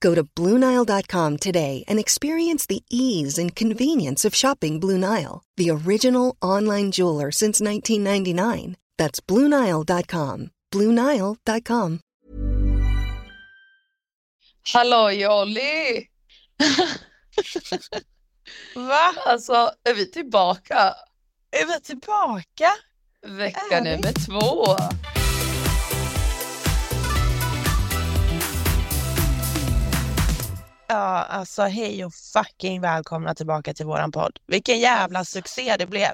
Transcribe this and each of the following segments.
Go to BlueNile.com today and experience the ease and convenience of shopping Blue Nile, the original online jeweler since 1999. That's BlueNile.com. BlueNile.com. Hallå Jolly! Va? Alltså, är vi tillbaka? Är vi tillbaka? Vecka Är vi? nummer två. Ja, alltså hej och fucking välkomna tillbaka till våran podd. Vilken jävla succé det blev.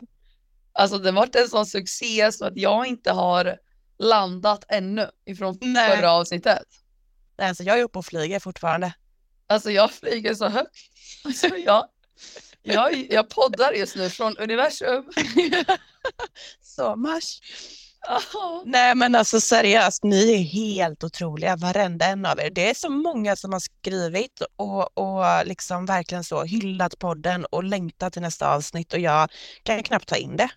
Alltså det varit en sån succé så att jag inte har landat ännu ifrån Nej. förra avsnittet. Nej, Alltså jag är uppe och flyger fortfarande. Alltså jag flyger så högt. Alltså jag, jag, jag poddar just nu från universum. Så much. Ah, Nej men alltså seriöst, ni är helt otroliga varenda en av er. Det är så många som har skrivit och, och liksom verkligen så hyllat podden och längtat till nästa avsnitt och jag kan knappt ta in det.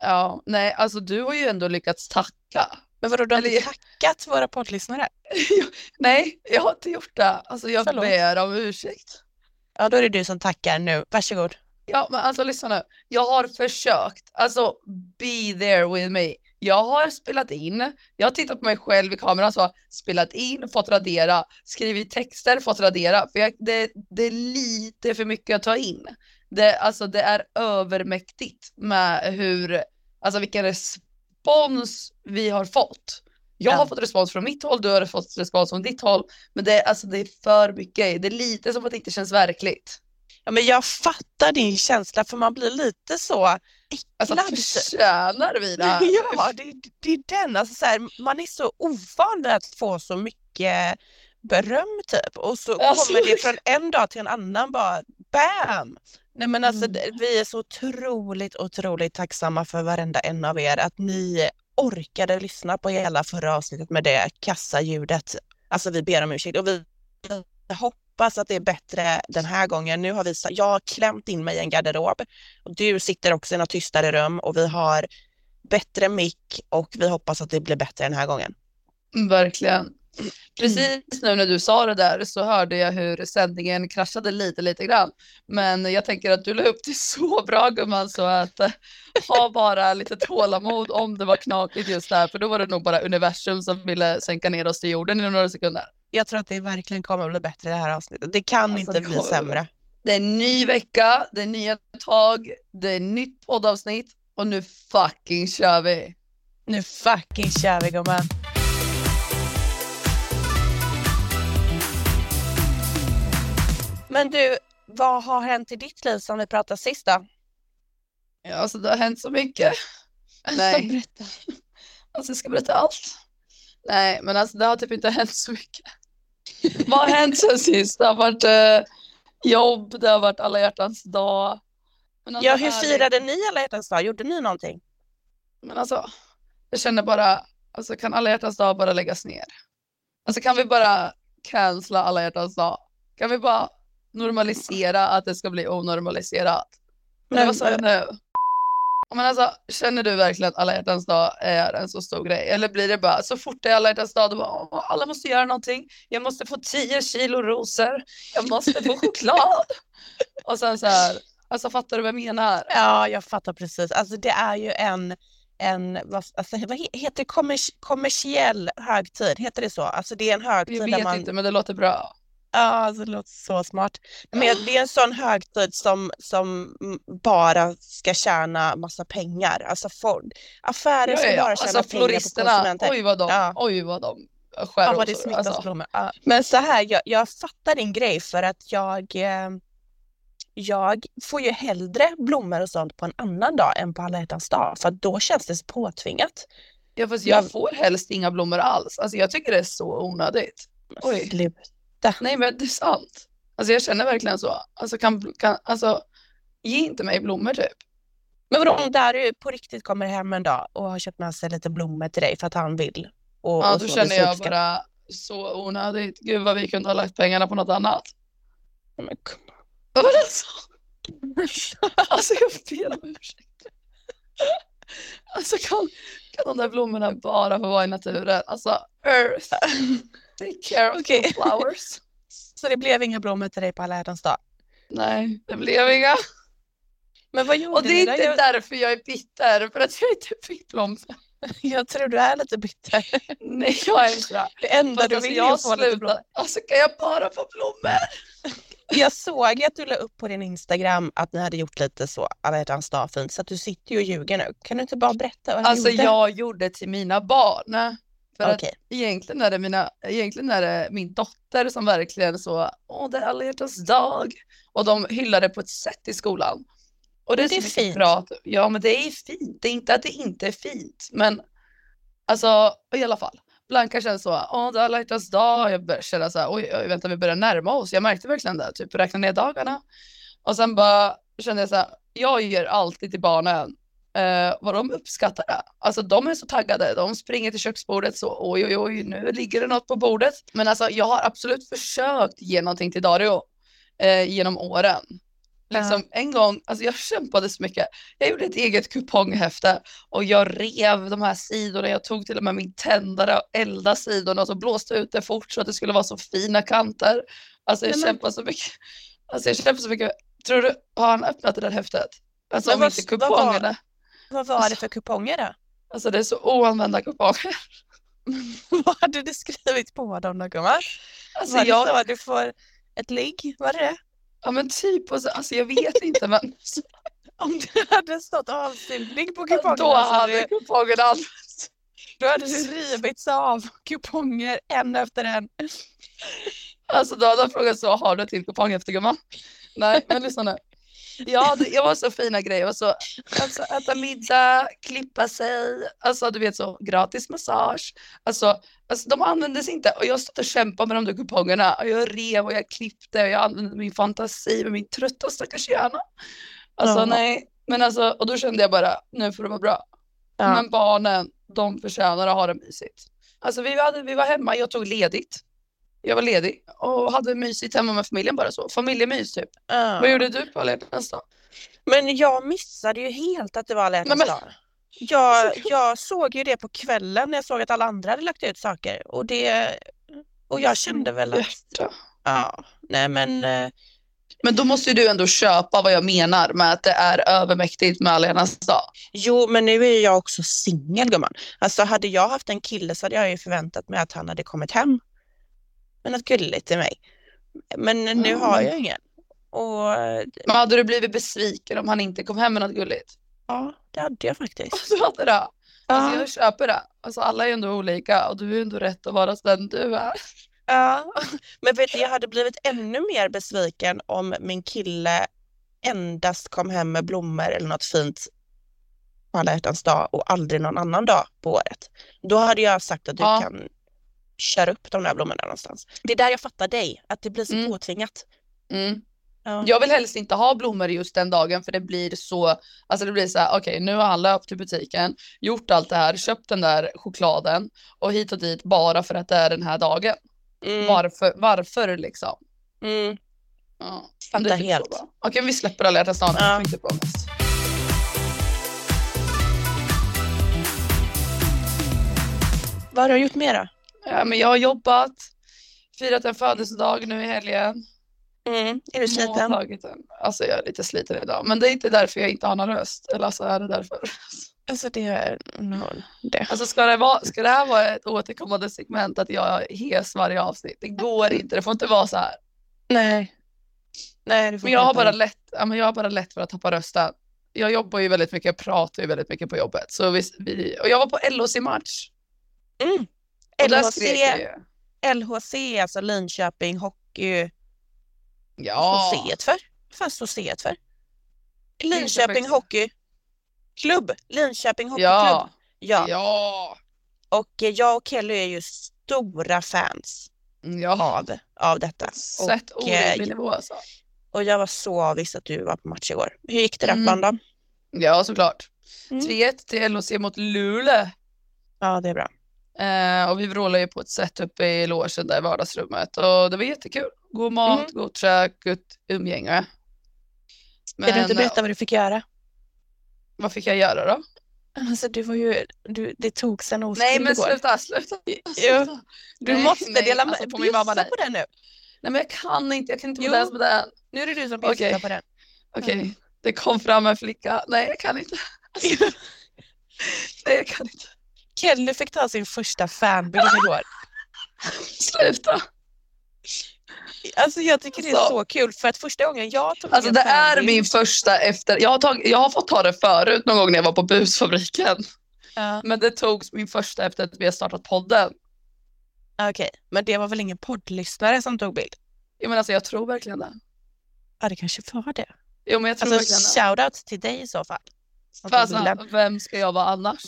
Ja, nej alltså du har ju ändå lyckats tacka. Men vadå, du har Eller- tackat våra poddlyssnare? Nej, jag har inte gjort det. Alltså jag Förlåt. ber om ursäkt. Ja, då är det du som tackar nu. Varsågod. Ja, men alltså lyssna nu. Jag har försökt, alltså be there with me. Jag har spelat in, jag har tittat på mig själv i kameran så spelat in, fått radera, skrivit texter, fått radera. För jag, det, det är lite för mycket att ta in. Det, alltså det är övermäktigt med hur, alltså vilken respons vi har fått. Jag har fått respons från mitt håll, du har fått respons från ditt håll. Men det, alltså det är för mycket, det är lite som att det inte känns verkligt. Ja, men jag fattar din känsla för man blir lite så Alltså äcklad. förtjänar vi det här? Ja, det, det är den. Alltså, så här, man är så ovan vid att få så mycket beröm typ och så Alltså. kommer det från en dag till en annan bara BAM! Nej men alltså Mm. vi är så otroligt, otroligt tacksamma för varenda en av er att ni orkade lyssna på hela förra avsnittet med det kassa ljudet. Alltså vi ber om ursäkt och vi vi hoppas att det är bättre den här gången. Nu har vi, jag har klämt in mig i en garderob och du sitter också i något tystare rum och vi har bättre mick och vi hoppas att det blir bättre den här gången. Verkligen. Precis nu när du sa det där så hörde jag hur sändningen kraschade lite, lite grann. Men jag tänker att du la upp det så bra gumman så att eh, ha bara lite tålamod om det var knakigt just där. För då var det nog bara universum som ville sänka ner oss till jorden i några sekunder. Jag tror att det verkligen kommer att bli bättre det här avsnittet. Det kan Alltså, inte det bli kommer- sämre. Det är en ny vecka, det är nya tag, det är nytt poddavsnitt och nu fucking kör vi. Nu fucking kör vi gumman. Men du, vad har hänt i ditt liv sedan vi pratade sist då? Ja, alltså det har hänt så mycket. Nej. Berätta. Alltså jag ska berätta allt. Nej, men alltså det har typ inte hänt så mycket. Vad har hänt sen sist? Det har varit eh, jobb, det har varit alla hjärtans dag. Alltså, Ja, hur firade ni alla hjärtans dag? Gjorde ni någonting? Men alltså, jag känner bara, alltså kan alla hjärtans dag bara läggas ner? Alltså kan vi bara cancella alla hjärtans dag? Kan vi bara normalisera att det ska bli onormaliserat? Men vad sa jag nu? Men alltså, känner du verkligen att alla hjärtans dag är en så stor grej? Eller blir det bara så fort det är alla hjärtans dag, då bara, "Åh, alla måste göra någonting. Jag måste få 10 kilo rosor. Jag måste få choklad. Och sen så här, alltså fattar du vad jag menar? Ja, jag fattar precis. Alltså det är ju en, en vad, alltså, vad he- heter det, kommers, kommersiell högtid, heter det så? Alltså det är en högtid Jag där vet man... inte, men det låter bra. Ja, alltså, det låter så smart. Men det är en sån högtid som, som bara ska tjäna massa pengar. Alltså for, affärer ska ja, ja. bara tjäna Alltså pengar på floristerna, konsumenter. oj vad de, Ja. oj vad de skär Ja, vad det smittas Alltså, blommor. Ja. Men så här, jag, jag fattar din grej för att jag, eh, jag får ju hellre blommor och sånt på en annan dag än på alla hjärtans dag för då känns det så påtvingat. ja, fast jag Jag- får helst inga blommor alls. Alltså jag tycker det är så onödigt. Oj. Sluta. Nej men det är sant. Alltså jag känner verkligen så. Alltså kan, kan alltså ge inte mig blommor typ. Men vadå om Daru på riktigt kommer hem en dag och har köpt med sig lite blommor till dig för att han vill? Och, Ja och då så, känner jag uppskattar- bara så onödigt. Gud vad vi kunde ha lagt pengarna på något annat. Men kom- Vad var det så? Alltså jag ber om ursäkt. Alltså kan, kan de där blommorna bara få vara i naturen? Alltså earth. Take care of the flowers. Så det blev inga blommor till dig på alla hjärtans dag? Nej, det blev inga. Men vad gjorde Och det är inte Jag, därför jag är bitter, för att jag inte fick blommor. jag tror du är lite bitter. Nej, jag är inte det. Enda Fast du alltså, vill jag är att få lite blommor. Alltså kan jag bara få blommor? Jag såg att du la upp på din Instagram att ni hade gjort lite så alla hjärtans dag fint så att du sitter ju och ljuger nu. Kan du inte bara berätta vad du Alltså gjorde? jag gjorde till mina barn. För Okej. att egentligen är, det mina, egentligen är det min dotter som verkligen så, åh det är alla hjärtans dag. Och de hyllar det på ett sätt i skolan. Och det det är fint. Bra. Ja men det är fint, det är inte att det inte är fint. Men alltså i alla fall. Blanka känner så, åh det är alla hjärtans dag. Jag börjar känna så här, oj, oj vänta vi börjar närma oss. Jag märkte verkligen det, typ räkna ner dagarna. Och sen bara kände jag så här, jag ger alltid till barnen eh, vad de uppskattar det. Alltså de är så taggade, de springer till köksbordet så oj oj oj nu ligger det något på bordet. Men alltså jag har absolut försökt ge någonting till Dario eh, genom åren. Liksom en gång, alltså jag kämpade så mycket. Jag gjorde ett eget kuponghäfte och jag rev de här sidorna. Jag tog till och med min tändare och eldade sidorna och så blåste ut det fort så att det skulle vara så fina kanter. Alltså jag men- kämpade så mycket. Alltså jag kämpade så mycket. Tror du, har han öppnat det där häftet? Alltså Men om vad- inte kupongerna. Vad var det Alltså- för kuponger då? Alltså det är så oanvända kuponger. vad hade du skrivit på dem då gumman? Alltså var det jag, så? Du får ett ligg? Var det det? ja men typ, och så, alltså jag vet inte men Om det hade stått avsynlig på kupongerna då hade det- kupongerna använts. då hade det rivits av kuponger en efter en. Alltså då hade han frågat så, har du till kuponghäfte gumman? Nej, men lyssna nu. Ja, det, jag var så fina grejer. Och så, alltså, äta middag, klippa sig, alltså du vet så gratis massage. Alltså, alltså de användes inte och jag stod och kämpade med de där kupongerna och jag rev och jag klippte och jag använde min fantasi med min trötta stackars hjärna. Alltså Ja. nej, men alltså och då kände jag bara nu får det vara bra. Ja. Men barnen, de förtjänar att ha det mysigt. Alltså vi, hade, vi var hemma, jag tog ledigt. Jag var ledig och hade mysigt hemma med familjen bara så. Familjemys typ. Ja. Vad gjorde du på alla hjärtans dag? Men jag missade ju helt att det var alla hjärtans men- dag. Jag, jag såg ju det på kvällen när jag såg att alla andra hade lagt ut saker och det och jag kände väl att Hjärta. ja, nej men eh, Men då måste ju du ändå köpa vad jag menar med att det är övermäktigt med alla hjärtans dag. jo men nu är jag också singel gumman. Alltså hade jag haft en kille så hade jag ju förväntat mig att han hade kommit hem med något gulligt till mig. Men nu Mm. har jag ingen. Och Men hade du blivit besviken om han inte kom hem med något gulligt? ja, det hade jag faktiskt. Du hade det? Alltså Ja. jag köper det. Alltså alla är ändå olika och du är ändå rätt att vara den du är. Ja, men vet du, jag hade blivit ännu mer besviken om min kille endast kom hem med blommor eller något fint på alla hjärtans dag och aldrig någon annan dag på året. Då hade jag sagt att du Ja. kan köra upp de där blommorna någonstans. Det är där jag fattar dig, att det blir så Mm. påtvingat. Mm. Ja. Jag vill helst inte ha blommor just den dagen för det blir så, alltså det blir så här, okej nu har han löpt till butiken, gjort allt det här, köpt den där chokladen och hit och dit bara för att det är den här dagen. Mm, Varför, varför liksom? mm. Ja. Fattar typ helt. Okej vi släpper alla hjärtans dag nu, Ja. inte på. Vad har du gjort mer då? Ja, men jag har jobbat, firat en födelsedag nu i helgen. Mm. Är du sliten? Alltså jag är lite sliten idag, men det är inte därför jag inte har någon röst. Eller alltså är det därför? Alltså det är no, det. Alltså ska det, vara, ska det här vara ett återkommande segment att jag är hes varje avsnitt? Det går inte, det får inte vara så här. Nej. Nej, Men jag har bara lätt, ja, men jag har bara lätt för att tappa rösten. Jag jobbar ju väldigt mycket, jag pratar ju väldigt mycket på jobbet. Så vi, vi, och jag var på LHC-match. Mm. LHC. LHC, alltså Linköping Hockey... Ja, Vad står för? Vad fan står C för? Linköping Linköping. Hockey Klubb. Linköping Hockeyklubb. ja, Ja. ja, Och eh, jag och Kelly är ju stora fans ja. av, av detta. Sett Och, orimlig eh, nivå alltså. Och jag var så avis att du var på match igår. Hur gick det där Mm. bland dem? Ja, såklart. Mm. 3-1 till LHC mot Luleå. Ja, det är bra. Eh, och vi vrålade ju på ett sätt uppe i logen där i vardagsrummet och det var jättekul. God mat, Mm. gott käk, gott umgänge. Kan du inte Men, berätta vad du fick göra? vad fick jag göra då? Alltså du var ju, du, det togs en oskuld Nej men sluta, sluta. Sluta. Du Nej, måste nej, dela alltså, med på min mamma bjussa nej. på den nu. Nej men jag kan inte, jag kan inte Jo. vara den. Nu är det du som bjussar Okej. på den. Okej, Mm. det kom fram en flicka. Nej jag kan inte. Nej jag kan inte. Kelly fick ta sin första fanbild igår. Sluta. Alltså jag tycker det är Så. så kul för att första gången jag tog Alltså det är min första efter, jag har, tagit, jag har fått ta det förut någon gång när jag var på busfabriken. Ja, Men det togs min första efter att vi har startat podden. Okej, men det var väl ingen poddlyssnare som tog bild? Jo men alltså jag tror verkligen det. Ja, det kanske var det. Jo men jag tror verkligen Alltså det. shoutout till dig i så fall. Alltså, vem ska jag vara annars?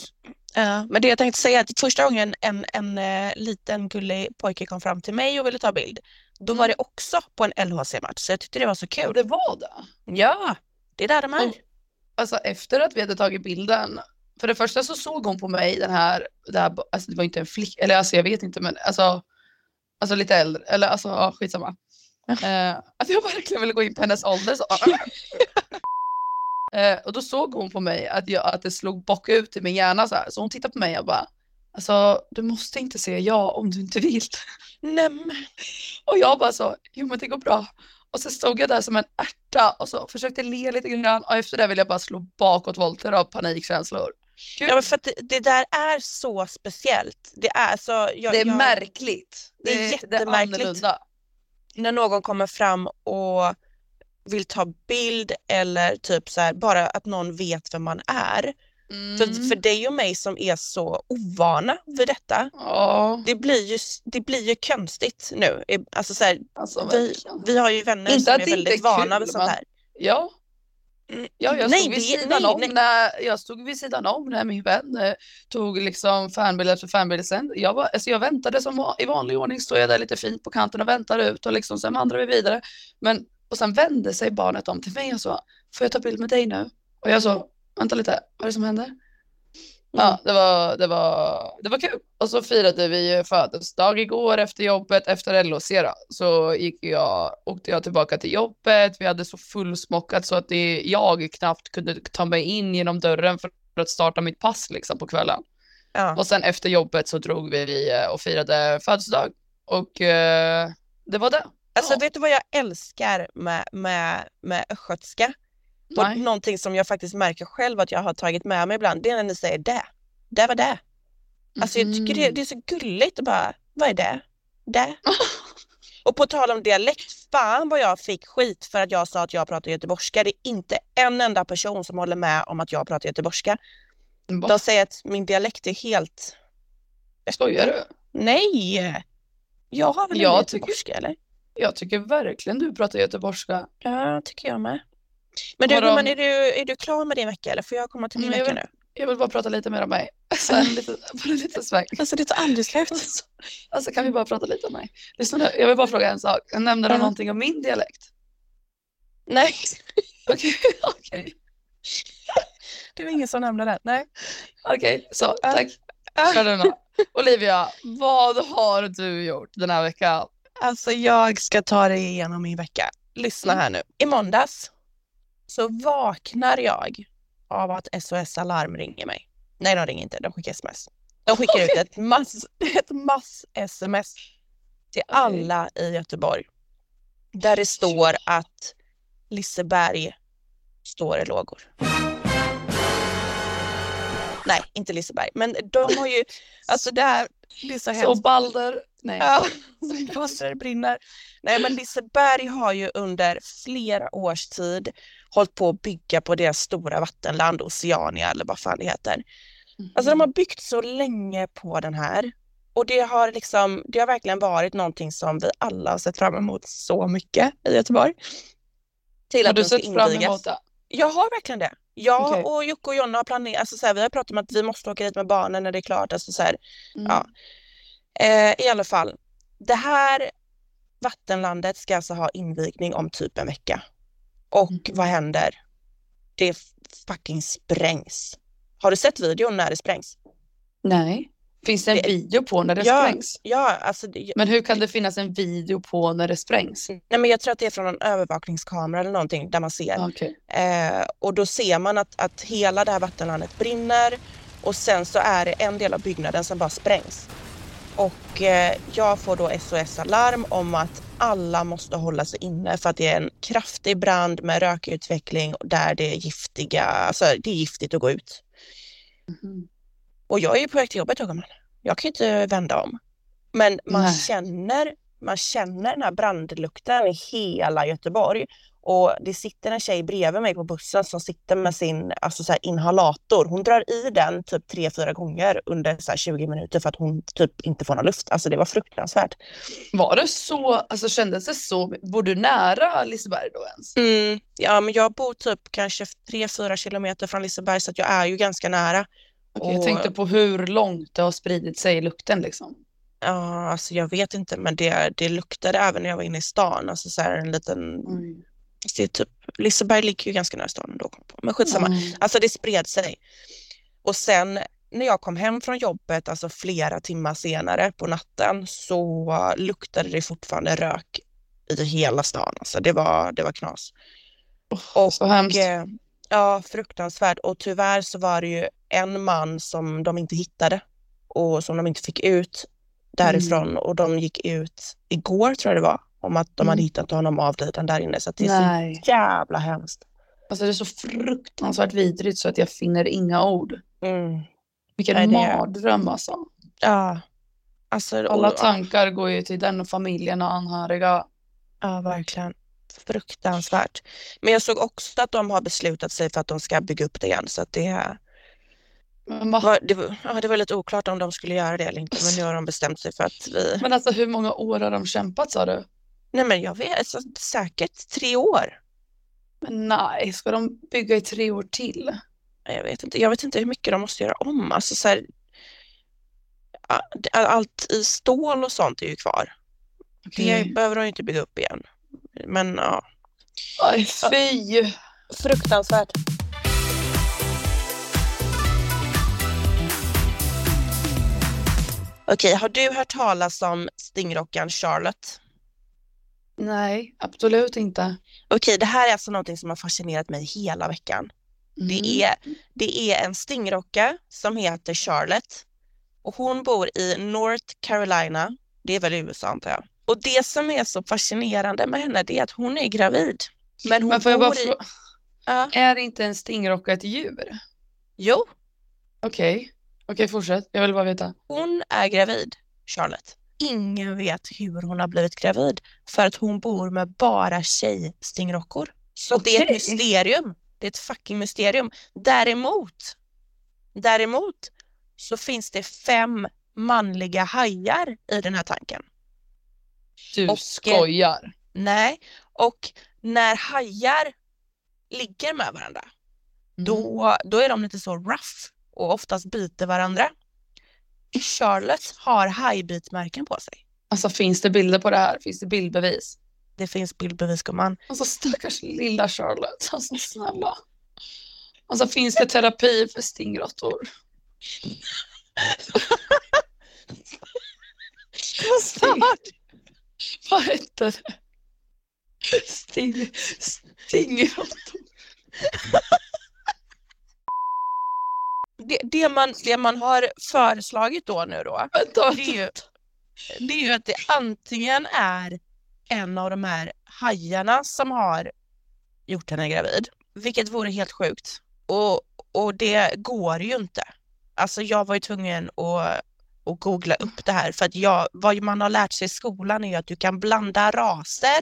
Ja, men det jag tänkte säga är att första gången en, en eh, liten gullig pojke kom fram till mig och ville ta bild, då var Mm. det också på en LHC-match, så jag tyckte det var så Och kul. det var det. Ja, det är där de är. Och, alltså efter att vi hade tagit bilden, för det första så såg hon på mig den här, det, här, alltså det var inte en flicka, eller alltså jag vet inte men alltså, alltså lite äldre, eller alltså ja, skitsamma. Eh, att jag verkligen ville gå in på hennes ålder så. eh, och då såg hon på mig att, jag, att det slog bakut i min hjärna så här, så hon tittade på mig och bara, alltså du måste inte säga ja om du inte vill. Nämen. Och jag bara så, jo men det går bra. Och så stod jag där som en ärta och så försökte le lite grann och efter det ville jag bara slå bakåtvolter av panikkänslor. Gud, Ja, men för det, det där är så speciellt. Det är så, jag, det är jag, märkligt. det är Det är jättemärkligt. annorlunda. när någon kommer fram och vill ta bild eller typ så här, bara att någon vet vem man är. Mm. För, för dig och mig som är så ovana vid detta, Ja, det blir ju, det blir ju konstigt nu. Alltså så här, alltså vi, vi har ju vänner Inte som är väldigt är vana vid sånt men- här. Ja, Mm. ja jag, Nej, stod vid sidan nej, om nej. När, jag stod vid sidan om när min vän eh, tog liksom fanbild efter fanbild. Sen, jag, var, alltså jag väntade som i vanlig ordning, stod jag där lite fint på kanten och väntade ut och liksom, sen vandrade vi vidare. Men, och sen vände sig barnet om till mig och sa, får jag ta bild med dig nu? Och jag sa, vänta lite, vad är det som händer? Ja, det var, det, var, det var kul. Och så firade vi födelsedag igår efter jobbet, efter LHC då. Så gick jag, åkte jag tillbaka till jobbet, vi hade så fullsmockat så att det, jag knappt kunde ta mig in genom dörren för att starta mitt pass liksom på kvällen. Ja. Och sen efter jobbet så drog vi och firade födelsedag. Och eh, det var det. Alltså Ja. vet du vad jag älskar med, med, med östgötska? Och någonting som jag faktiskt märker själv att jag har tagit med mig ibland, det är när ni säger det. Det var det. Alltså jag tycker det, Mhm. det är så gulligt att bara, vad är det? Det. Och på tal om dialekt, fan vad jag fick skit för att jag sa att jag pratar göteborgska. Det är inte en enda person som håller med om att jag pratar göteborgska. Va? De säger att min dialekt är helt... Skojar du? Nej! Jag har väl Jag tycker- göteborgska eller? Jag tycker verkligen du pratar göteborgska. Ja, tycker jag med. Men du, gumman, är du, är du klar med din vecka eller får jag komma till din jag vecka nu? Jag vill bara prata lite mer om mig. Så en lite, bara lite sväng. Alltså det tar aldrig slut. Alltså, alltså kan vi bara prata lite om mig? Lyssna nu, jag vill bara fråga en sak. Nämnde du Ja. någonting om min dialekt? Nej, Okej, okej, det var ingen som nämnde det. Nej. okej, så tack. Kör du. Olivia, vad har du gjort den här veckan? Alltså jag ska ta dig igenom min vecka. Lyssna här nu. I måndags så vaknar jag av att SOS Alarm ringer mig. Nej, de ringer inte, de skickar sms. De skickar ut ett mass, ett mass sms till alla i Göteborg. Där det står att Liseberg står i lågor. Nej, inte Liseberg, men de har ju, alltså det här, det är så hemskt. Så Balder, nej. Ja, Foster brinner. Nej men Liseberg har ju under flera års tid hållit på att bygga på deras stora vattenland, Oceania eller vad fan det heter. Alltså de har byggt så länge på den här och det har liksom, det har verkligen varit någonting som vi alla har sett fram emot så mycket i Göteborg. Till Har att du sett fram emot det? Jag har verkligen det. Jag Okej. och Jocke och Jonna har planerat, alltså så här, vi har pratat om att vi måste åka dit med barnen när det är klart. Alltså så här, Mm. Ja. Eh, I alla fall, det här vattenlandet ska alltså ha invigning om typ en vecka. Och Mm. vad händer? Det fucking sprängs. Har du sett videon när det sprängs? Nej. Finns det en Det- video på när det ja, sprängs? Ja, alltså det, Men hur kan det finnas en video på när det sprängs? nej, men jag tror att det är från en övervakningskamera eller någonting där man ser. Okej. Eh, och då ser man att, att hela det här vattenlandet brinner och sen så är det en del av byggnaden som bara sprängs. Och eh, jag får då SOS-alarm om att alla måste hålla sig inne för att det är en kraftig brand med rökutveckling där det är giftiga, alltså det är giftigt att gå ut. Mhm. Och jag är ju på väg till jobbet gumman. Jag kan ju inte vända om. Men man Nej. känner, man känner den här brandlukten i hela Göteborg. Och det sitter en tjej bredvid mig på bussen som sitter med sin alltså så inhalator. Hon drar i den typ tre, fyra gånger under så här, 20 minuter för att hon typ inte får någon luft. Alltså det var fruktansvärt. Var det så, alltså kändes det så, bor du nära Liseberg då ens? Mm, ja, men jag bor typ kanske tre, fyra kilometer från Liseberg så jag är ju ganska nära. Okej, jag tänkte på hur långt det har spridit sig i lukten liksom. Ja, alltså jag vet inte, men det, det luktade även när jag var inne i stan. Alltså så här en liten det är typ, Liseberg ligger ju ganska nära stan ändå, men skitsamma. Mm. Alltså det spred sig. Och sen när jag kom hem från jobbet, alltså flera timmar senare på natten, så luktade det fortfarande rök i hela stan. Alltså det var, det var knas. Och, så hemskt. eh, ja, fruktansvärt. Och tyvärr så var det ju en man som de inte hittade och som de inte fick ut därifrån Mm. och de gick ut igår tror jag det var om att de hade Mm. hittat honom avliden där inne så det är Nej. så jävla hemskt. Alltså det är så fruktansvärt vidrigt så att jag finner inga ord. Mm. Vilken Nej, mardröm alltså. Ja, alltså Alla och- tankar går ju till den och familjen och anhöriga. Ja, verkligen. Fruktansvärt. Men jag såg också att de har beslutat sig för att de ska bygga upp det igen så att det? Var, det, var, ja, det var lite oklart om de skulle göra det eller inte men nu har de bestämt sig för att vi men alltså hur många år har de kämpat sa du? Nej men jag vet, alltså, säkert tre år. Men nej, ska de bygga i tre år till? Jag vet inte, jag vet inte hur mycket de måste göra om. Alltså, så här, allt i stål och sånt är ju kvar. Det behöver de ju inte bygga upp igen. Men ja, Aj, fy! fruktansvärt. Okej, har du hört talas om stingrockan Charlotte? Nej, absolut inte. Okej, det här är alltså någonting som har fascinerat mig hela veckan. Mm. Det, är, det är en stingrocka som heter Charlotte och hon bor i North Carolina. Det är väl i USA antar jag. Och det som är så fascinerande med henne det är att hon är gravid. Men hon Men får jag bara i... är inte en stingrocka ett djur? Jo, Okej, okej fortsätt. Jag vill bara veta. hon är gravid, Charlotte. Ingen vet hur hon har blivit gravid för att hon bor med bara tjejstingrockor. Så det är ett mysterium. Det är ett fucking mysterium. Däremot, däremot så finns det fem manliga hajar i den här tanken. Du Och- skojar. Nej, och när hajar ligger med varandra, Mm. då, då är de lite så rough och oftast biter varandra. Charlotte har hajbitmärken på sig. Alltså finns det bilder på det här? Finns det bildbevis? Det finns bildbevis gumman. Alltså stackars lilla Charlotte, alltså snälla. Alltså finns det terapi för stingråttor? Sting, vad hette det? Sting, stingråttor. Det, det, man, det man har föreslagit då nu då, det är ju, det är ju att det antingen är en av de här hajarna som har gjort henne gravid, vilket vore helt sjukt. Och, och det går ju inte. Alltså jag var ju tvungen att, att googla upp det här för att jag, vad man har lärt sig i skolan är att du kan blanda raser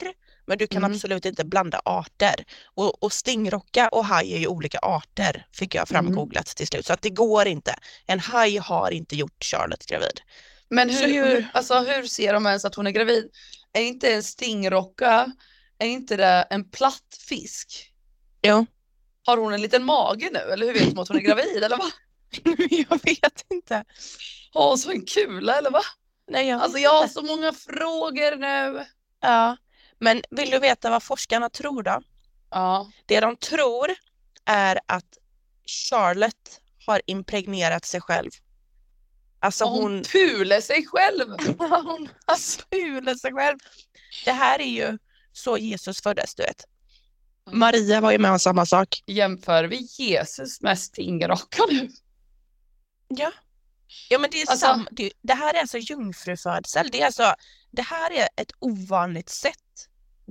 men du kan Mm. absolut inte blanda arter. Och, och stingrocka och haj är ju olika arter fick jag framgooglat till slut så att det går inte. En haj har inte gjort Charlotte gravid. Men hur, hur- alltså, hur ser de ens att hon är gravid? Är inte en stingrocka, är inte det en platt fisk? Jo. Har hon en liten mage nu eller hur vet de att hon är gravid eller vad? jag vet inte. Har hon så en kula eller vad? Nej, jag Alltså jag har så många frågor nu. Ja, men vill du veta vad forskarna tror då? Ja. Det de tror är att Charlotte har impregnerat sig själv. Alltså hon, hon, pular sig själv. hon spulat sig själv. Det här är ju så Jesus föddes, du vet. Maria var ju med om samma sak. Jämför vi Jesus med stingrocka nu? Ja. Ja men det är Alltså- sam, det, det här är alltså jungfrufödsel. Det är alltså, det här är ett ovanligt sätt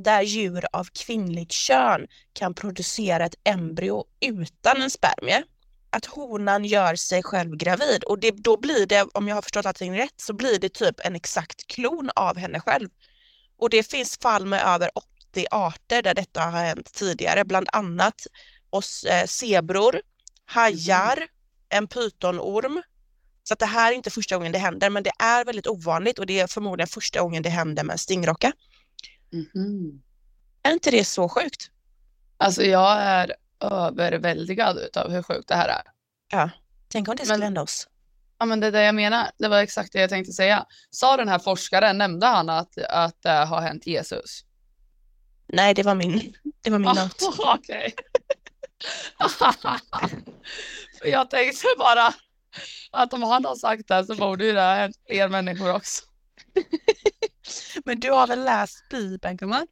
där djur av kvinnligt kön kan producera ett embryo utan en spermie. Att honan gör sig själv gravid och det, då blir det, om jag har förstått allting rätt, så blir det typ en exakt klon av henne själv. Och det finns fall med över 80 arter där detta har hänt tidigare, bland annat oss eh, zebror, hajar, en pytonorm. Så att det här är inte första gången det händer, men det är väldigt ovanligt och det är förmodligen första gången det händer med en stingrocka. Är inte det så sjukt? Alltså jag är överväldigad utav hur sjukt det här är. Ja. Tänk om det skulle Men- hända oss. Ja men det är det jag menar. Det var exakt det jag tänkte säga. Sa den här forskaren, nämnde han att, att det har hänt Jesus? Nej, det var min, det var min not. Okej. För jag tänkte bara att om han har sagt det så borde ju det ha hänt fler människor också. Men du har väl läst Bibeln gumman?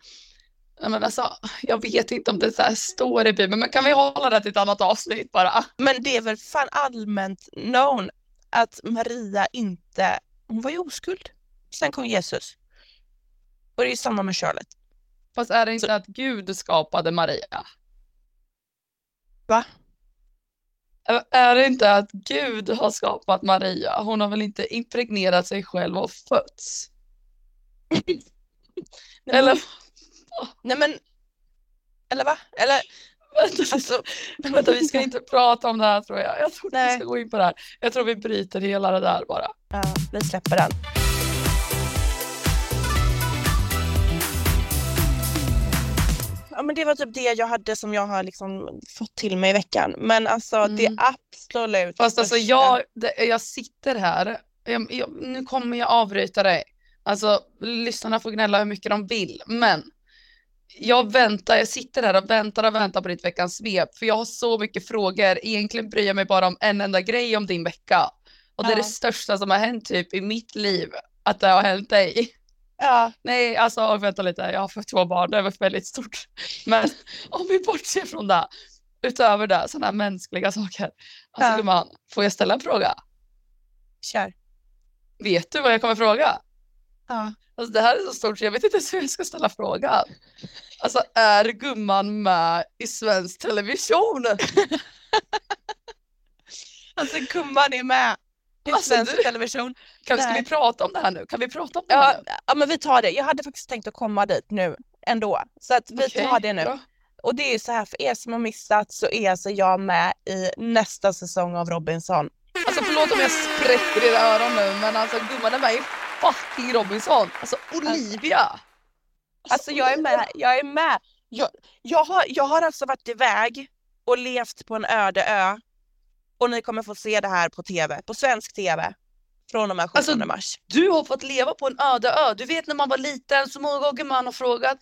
Men alltså, jag vet inte om det så står i Bibeln, men kan vi hålla det till ett annat avsnitt bara? Men det är väl fan allmänt known att Maria inte, hon var ju oskuld. Sen kom Jesus. Och det är ju samma med Charlotte. Fast är det inte att Gud skapade Maria? Va? Är det inte att Gud har skapat Maria? Hon har väl inte impregnerat sig själv och fötts? Eller Nej men, eller va? Eller, vänta, alltså, vänta, vi ska inte prata om det här tror jag. Jag tror inte vi ska gå in på det här. Jag tror vi bryter hela det där bara. ja, vi släpper den. Ja men det var typ det jag hade som jag har liksom fått till mig i veckan. Men alltså det Mm. absolut Fast alltså jag, det, jag sitter här, jag, jag, nu kommer jag avbryta dig. Alltså lyssnarna får gnälla hur mycket de vill, men jag väntar, jag sitter här och väntar och väntar på ditt veckans svep, för jag har så mycket frågor. Egentligen bryr jag mig bara om en enda grej om din vecka. Och det är Ja. det största som har hänt typ i mitt liv, att det har hänt dig. Ja, Nej, alltså vänta lite, jag har fått två barn, det var väldigt stort. Men om vi bortser från det, utöver det, sådana mänskliga saker. Alltså Ja. gumman, får jag ställa en fråga? kör. Vet du vad jag kommer fråga? Ja. Alltså det här är så stort så jag vet inte ens hur jag ska ställa frågan. Alltså är gumman med i svensk television? Alltså gumman är med i Alltså, svensk du- television. Kan, ska vi prata om det här nu? Kan vi prata om det Ja, nu? ja men vi tar det. Jag hade faktiskt tänkt att komma dit nu ändå. Så att vi Okej, tar det nu. bra. Och det är ju så här för er som har missat så är alltså jag med i nästa säsong av Robinson. Alltså förlåt om jag sprätter i öron nu men alltså gumman är med i fucking Robinson. Alltså Olivia. Alltså jag är med, jag är med. Jag, jag, har, jag har alltså varit iväg och levt på en öde ö. Och ni kommer få se det här på tv, på svensk tv. Från och med 17 Alltså, mars. Du har fått leva på en öde ö. Du vet när man var liten så många gånger man har frågat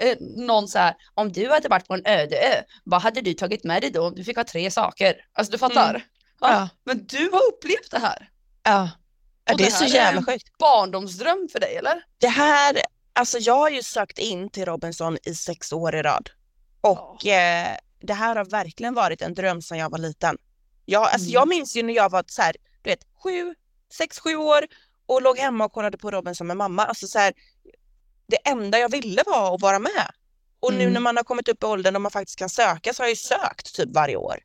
eh, någon så här, om du hade varit på en öde ö, vad hade du tagit med dig då om du fick ha tre saker? Alltså du fattar? Mm. Ja. Ja. Men du har upplevt det här. Ja. Ja Och det är det så jävla sjukt. Barndomsdröm för dig eller? Det här, alltså jag har ju sökt in till Robinson i sex år i rad. Och eh, det här har verkligen varit en dröm sedan jag var liten. Jag, alltså Mm. jag minns ju när jag var så här, du vet, sju, sex, sju år och låg hemma och kollade på Robinson med mamma. Alltså så här, det enda jag ville var att vara med. Och nu Mm. när man har kommit upp i åldern och man faktiskt kan söka så har jag ju sökt typ varje år.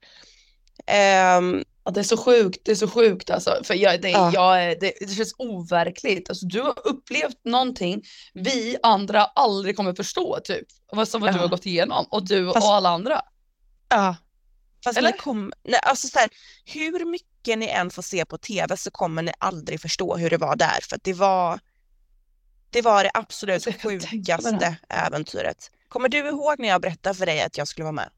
Ehm, Ja, det är så sjukt, det är så sjukt alltså. För jag, det, Ja. jag, det, det känns overkligt. Alltså, du har upplevt någonting vi andra aldrig kommer förstå typ. Vad som vad du Ja. har gått igenom och du Fast- och alla andra. Ja. Fast Eller? ni kom, nej, alltså så här, hur mycket ni än får se på tv så kommer ni aldrig förstå hur det var där för det var det var det absolut Alltså, sjukaste äventyret. Kommer du ihåg när jag berättade för dig att jag skulle vara med?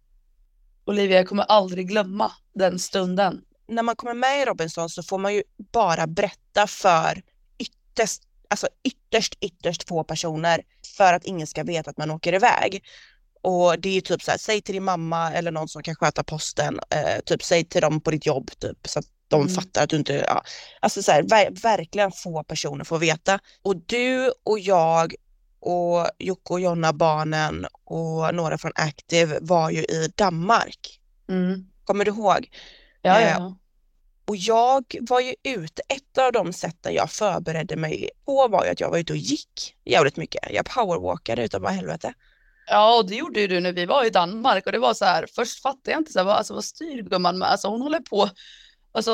Olivia, jag kommer aldrig glömma den stunden. När man kommer med i Robinson så får man ju bara berätta för ytterst, alltså ytterst, ytterst få personer för att ingen ska veta att man åker iväg. Och det är ju typ så här, säg till din mamma eller någon som kan sköta posten, eh, typ säg till dem på ditt jobb typ så att de Mm. fattar att du inte, ja. Alltså så här, ver- verkligen få personer får veta. Och du och jag och Jocke och Jonna, barnen och några från Active var ju i Danmark. Mm. Kommer du ihåg? Ja, Eh, ja. Och jag var ju ute, ett av de sätten jag förberedde mig på var ju att jag var ute och gick jävligt mycket. Jag powerwalkade utav bara helvete. ja, och det gjorde ju du när vi var i Danmark och det var så här, först fattade jag inte så här, vad, alltså, vad styr gumman med? Alltså hon håller på alltså,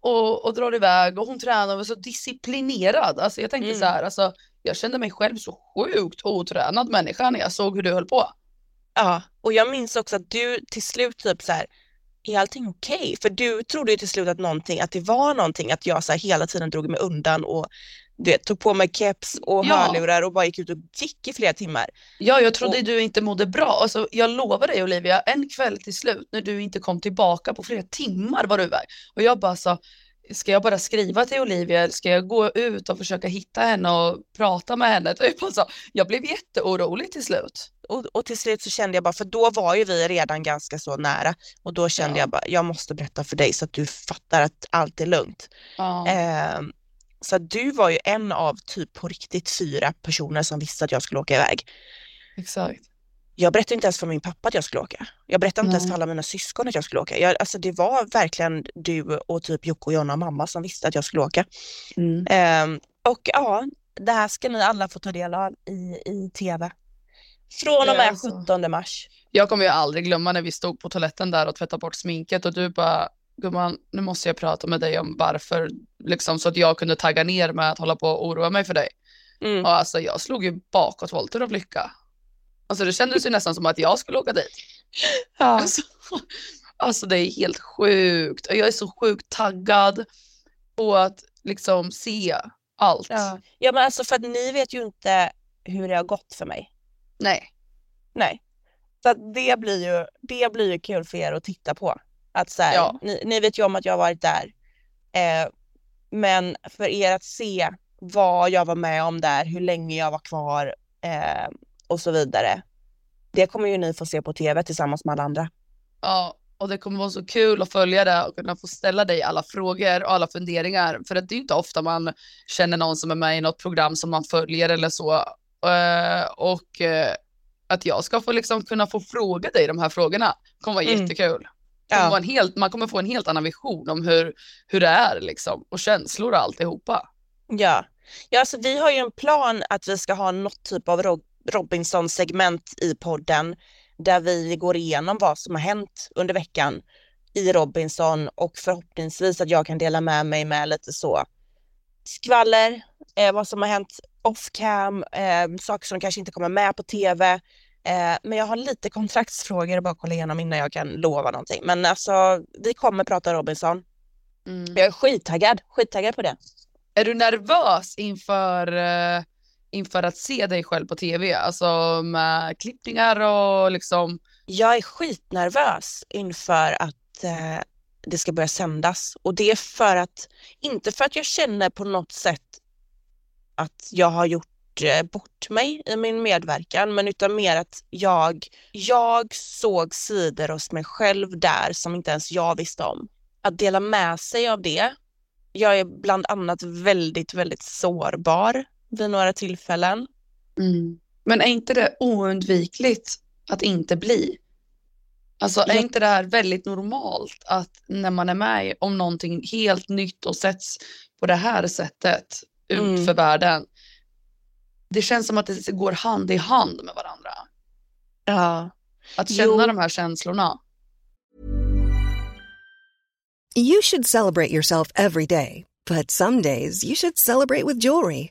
och, och drar iväg och hon tränar och var så disciplinerad. Alltså jag tänkte Mm. så här, alltså, jag kände mig själv så sjukt otränad människa när jag såg hur du höll på. Ja, och jag minns också att du till slut typ så här, är allting okej? För du trodde ju till slut att någonting, att det var någonting, att jag så här hela tiden drog mig undan och du vet, tog på mig keps och Ja. hörlurar och bara gick ut och gick i flera timmar. Ja, jag trodde Och- du inte mådde bra. Alltså, jag lovar dig Olivia, en kväll till slut när du inte kom tillbaka på flera timmar var du iväg. Och jag bara sa, ska jag bara skriva till Olivia eller ska jag gå ut och försöka hitta henne och prata med henne? Typ. Alltså, jag blev jätteorolig till slut. Och, och till slut så kände jag bara, för då var ju vi redan ganska så nära och då kände Ja. jag bara, jag måste berätta för dig så att du fattar att allt är lugnt. Ja. Ehm, så du var ju en av typ på riktigt fyra personer som visste att jag skulle åka iväg. Exakt. Jag berättade inte ens för min pappa att jag skulle åka. Jag berättade inte ens Nej. för alla mina syskon att jag skulle åka. Jag, alltså det var verkligen du och typ Jocke och Jonna och mamma som visste att jag skulle åka. Mm. Ehm, och ja, det här ska ni alla få ta del av i, i tv. Från och med alltså. 17 mars. Jag kommer ju aldrig glömma när vi stod på toaletten där och tvättade bort sminket och du bara, gumman, nu måste jag prata med dig om varför, liksom så att jag kunde tagga ner med att hålla på och oroa mig för dig. Mm. Och alltså jag slog ju bakåtvolter av lycka. Alltså det kändes ju nästan som att jag skulle åka dit. Ja. Alltså, alltså det är helt sjukt. Och jag är så sjukt taggad på att liksom se allt. Ja. ja men alltså för att ni vet ju inte hur det har gått för mig. Nej. Nej. Så det blir ju, det blir ju kul för er att titta på. Att så här, Ja. ni, ni vet ju om att jag har varit där. Eh, men för er att se vad jag var med om där, hur länge jag var kvar eh, och så vidare. Det kommer ju ni få se på tv tillsammans med alla andra. Ja, och det kommer vara så kul att följa det och kunna få ställa dig alla frågor och alla funderingar. För att det är inte ofta man känner någon som är med i något program som man följer eller så. Eh, och eh, att jag ska få liksom kunna få fråga dig de här frågorna kommer vara Mm. jättekul. Kommer Ja. vara helt, man kommer få en helt annan vision om hur, hur det är liksom och känslor och alltihopa. Ja. ja, alltså vi har ju en plan att vi ska ha något typ av Robinson-segment i podden där vi går igenom vad som har hänt under veckan i Robinson och förhoppningsvis att jag kan dela med mig med lite så skvaller, eh, vad som har hänt off cam, eh, saker som kanske inte kommer med på tv. Eh, men jag har lite kontraktsfrågor att bara kolla igenom innan jag kan lova någonting. Men alltså, vi kommer prata Robinson. Jag är skittaggad, skittaggad på det. Är du nervös inför, eh, inför att se dig själv på tv? Alltså med klippningar och liksom, Jag är skitnervös inför att eh, det ska börja sändas. Och det är för att, inte för att jag känner på något sätt att jag har gjort eh, bort mig i min medverkan, men utan mer att jag, jag såg sidor hos mig själv där som inte ens jag visste om. Att dela med sig av det. Jag är bland annat väldigt, väldigt sårbar vid några tillfällen. Mm. Men är inte det oundvikligt att inte bli? Alltså är inte det här väldigt normalt att när man är med om någonting helt nytt och sätts på det här sättet ut Mm. för världen. Det känns som att det går hand i hand med varandra. Ja. Att känna Jo. de här känslorna. You should celebrate yourself every day, but some days you should celebrate with jewelry.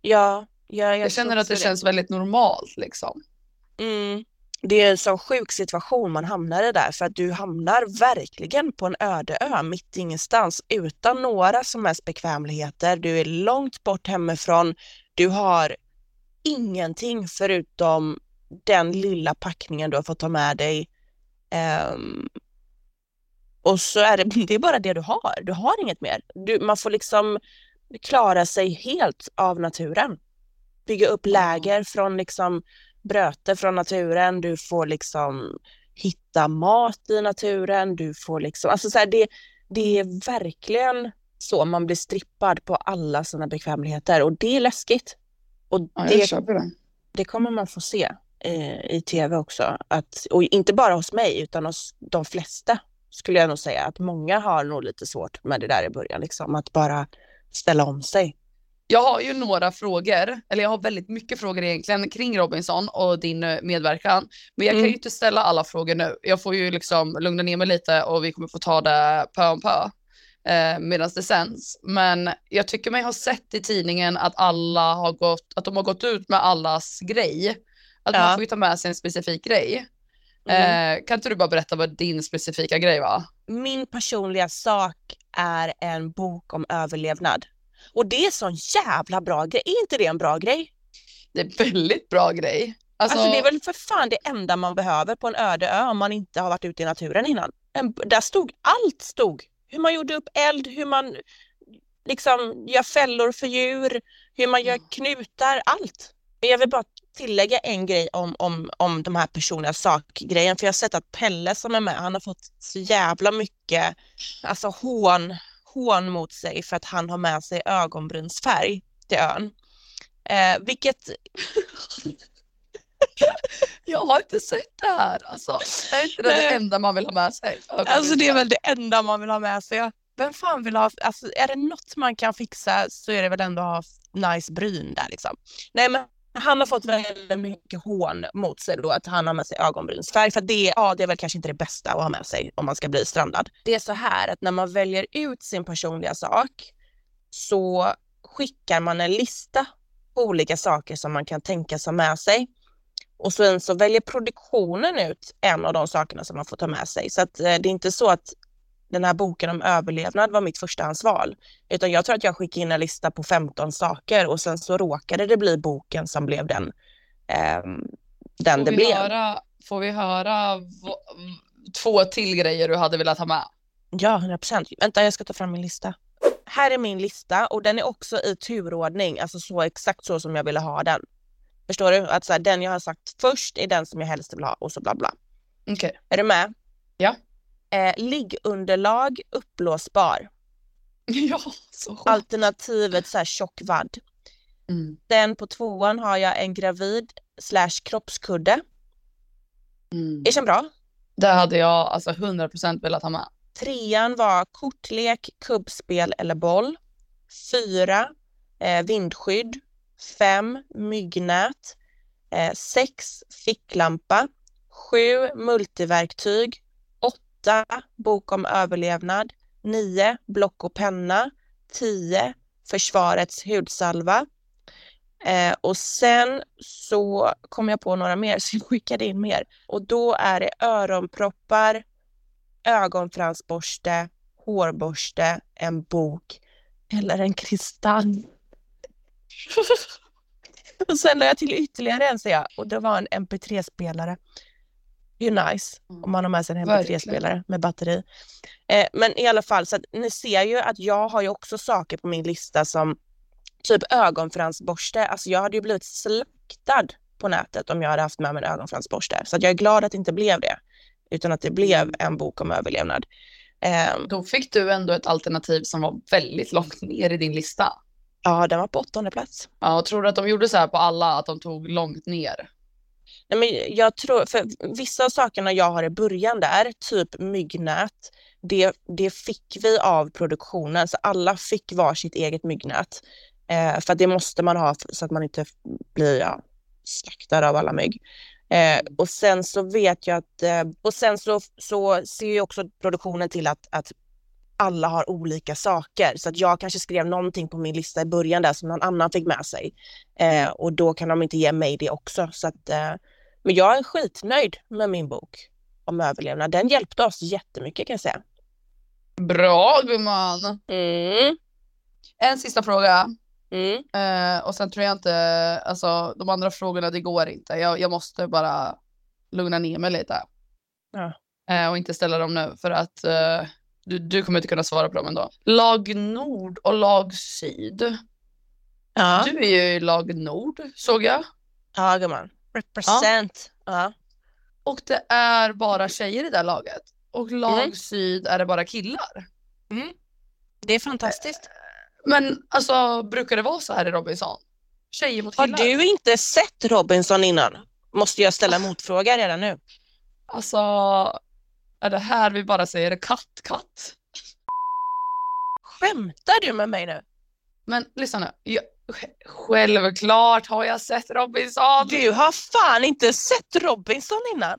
Ja, ja jag, Jag känner att det också känns väldigt normalt liksom. Mm. Det är en sån sjuk situation man hamnar i där för att du hamnar verkligen på en öde ö mitt i ingenstans utan några som helst bekvämligheter. Du är långt bort hemifrån. Du har ingenting förutom den lilla packningen du har fått ta med dig. Ehm, och så är det, det är bara det du har. Du har inget mer. Du, man får liksom klara sig helt av naturen. Bygga upp läger från liksom bröte från naturen, du får liksom hitta mat i naturen, du får liksom, alltså så här, det, det är verkligen så man blir strippad på alla sina bekvämligheter och det är läskigt. Och Ja, det. det kommer man få se eh, i tv också. Att, och inte bara hos mig utan hos de flesta skulle jag nog säga att många har nog lite svårt med det där i början, liksom, att bara ställa om sig. Jag har ju några frågor, eller jag har väldigt mycket frågor egentligen kring Robinson och din eh, medverkan. Men jag kan Mm. ju inte ställa alla frågor nu. Jag får ju liksom lugna ner mig lite och vi kommer få ta det pö om pö eh, medan det sänds. Men jag tycker mig ha sett i tidningen att alla har gått, att de har gått ut med allas grej. Att man Ja. får ju ta med sig en specifik grej. Mm. Eh, kan inte du bara berätta vad din specifika grej var? min personliga sak är en bok om överlevnad. Och det är en sån jävla bra grej. Är inte det en bra grej? Det är en väldigt bra grej. Alltså, Alltså, det är väl för fan det enda man behöver på en öde ö om man inte har varit ute i naturen innan. En, där stod allt stod. Hur man gjorde upp eld, hur man liksom gör fällor för djur, hur man gör knutar, allt. Men Jag vill bara tillägga en grej om, om, om de här personliga sakgrejen, för jag har sett att Pelle som är med, han har fått så jävla mycket alltså hån, hån mot sig för att han har med sig ögonbrynsfärg till ön. Eh, vilket Jag har inte sett det här. Alltså, är inte det det enda man vill ha med sig? Alltså det är väl det enda man vill ha med sig. Vem fan vill ha, alltså är det något man kan fixa så är det väl ändå att ha nice bryn där liksom. Nej men han har fått väldigt mycket hån mot sig då att han har med sig ögonbrynsfärg för att det, ja, det är väl kanske inte det bästa att ha med sig om man ska bli strandad. Det är så här att när man väljer ut sin personliga sak så skickar man en lista på olika saker som man kan tänka sig ha med sig. Och sen så väljer produktionen ut en av de sakerna som man får ta med sig. Så att, eh, det är inte så att den här boken om överlevnad var mitt förstahandsval. Utan jag tror att jag skickade in en lista på 15 saker och sen så råkade det bli boken som blev den, ehm, den Får det vi, blev. höra, får vi höra två till grejer du hade velat ha med? Ja, 100 procent. Vänta, jag ska ta fram min lista. Här är min lista och den är också i turordning, alltså så exakt så som jag ville ha den. Förstår du? Att så här, den jag har sagt först är den som jag helst vill ha och så bla bla. Okej. Är du med? Ja. Eh, liggunderlag uppblåsbar. Ja, så sjukt. Alternativet så här tjock vadd. Mm. Den på tvåan har jag en gravid slash kroppskudde. Mm. Är den bra? Det hade jag alltså 100% velat ha med. Trean var kortlek, kubbspel eller boll. Fyra, eh, vindskydd. Fem, myggnät. Eh, sex, ficklampa. Sju, multiverktyg. Åtta, bok om överlevnad. Nio, block och penna. Tio, försvarets hudsalva. Eh, och sen så kom jag på några mer, så jag skickade in mer. Och då är det öronproppar, ögonfransborste, hårborste, en bok eller en kristall. och sen la jag till ytterligare en, ser jag, och det var en mp3-spelare. Det är ju nice om man har med sig en Verkligen. mp3-spelare med batteri. Eh, men i alla fall, så att ni ser ju att jag har ju också saker på min lista som typ ögonfransborste. Alltså jag hade ju blivit slaktad på nätet om jag hade haft med mig en ögonfransborste. Så jag är glad att det inte blev det. Utan att det blev en bok om överlevnad. Eh, Då fick du ändå ett alternativ som var väldigt långt ner i din lista. ja, den var på åttonde plats. Ja, och tror du att de gjorde så här på alla, att de tog långt ner? Nej, men jag tror, för vissa av sakerna jag har i början där, typ myggnät, det, det fick vi av produktionen. Så alla fick var sitt eget myggnät. Eh, för att det måste man ha så att man inte blir ja, slaktad av alla mygg. Eh, och sen så vet jag att, eh, och sen så, så ser ju också produktionen till att, att alla har olika saker. Så att jag kanske skrev någonting på min lista i början där som någon annan fick med sig. Eh, och då kan de inte ge mig det också. Så att, eh, men jag är skitnöjd med min bok om överlevnad. Den hjälpte oss jättemycket kan jag säga. Bra gumman! Mm, En sista fråga. mm. Eh, och sen tror jag inte, alltså de andra frågorna det går inte. Jag, jag måste bara lugna ner mig lite. Ja. Eh, och inte ställa dem nu för att eh, du, du kommer inte kunna svara på dem ändå. Lag Nord och lag Syd. Ja, Du är ju i lag Nord såg jag. ja gumman. Represent. Ja. Och det är bara tjejer i det här laget. Och lag Mm. Syd är det bara killar. Det är fantastiskt. Men alltså brukar det vara så här i Robinson? Tjejer mot Har killar? du inte sett Robinson innan? Måste jag ställa motfråga redan nu? Alltså, är det här vi bara säger katt, katt? Skämtar du med mig nu? Men lyssna nu. Jag, självklart har jag sett Robinson. Du har fan inte sett Robinson innan.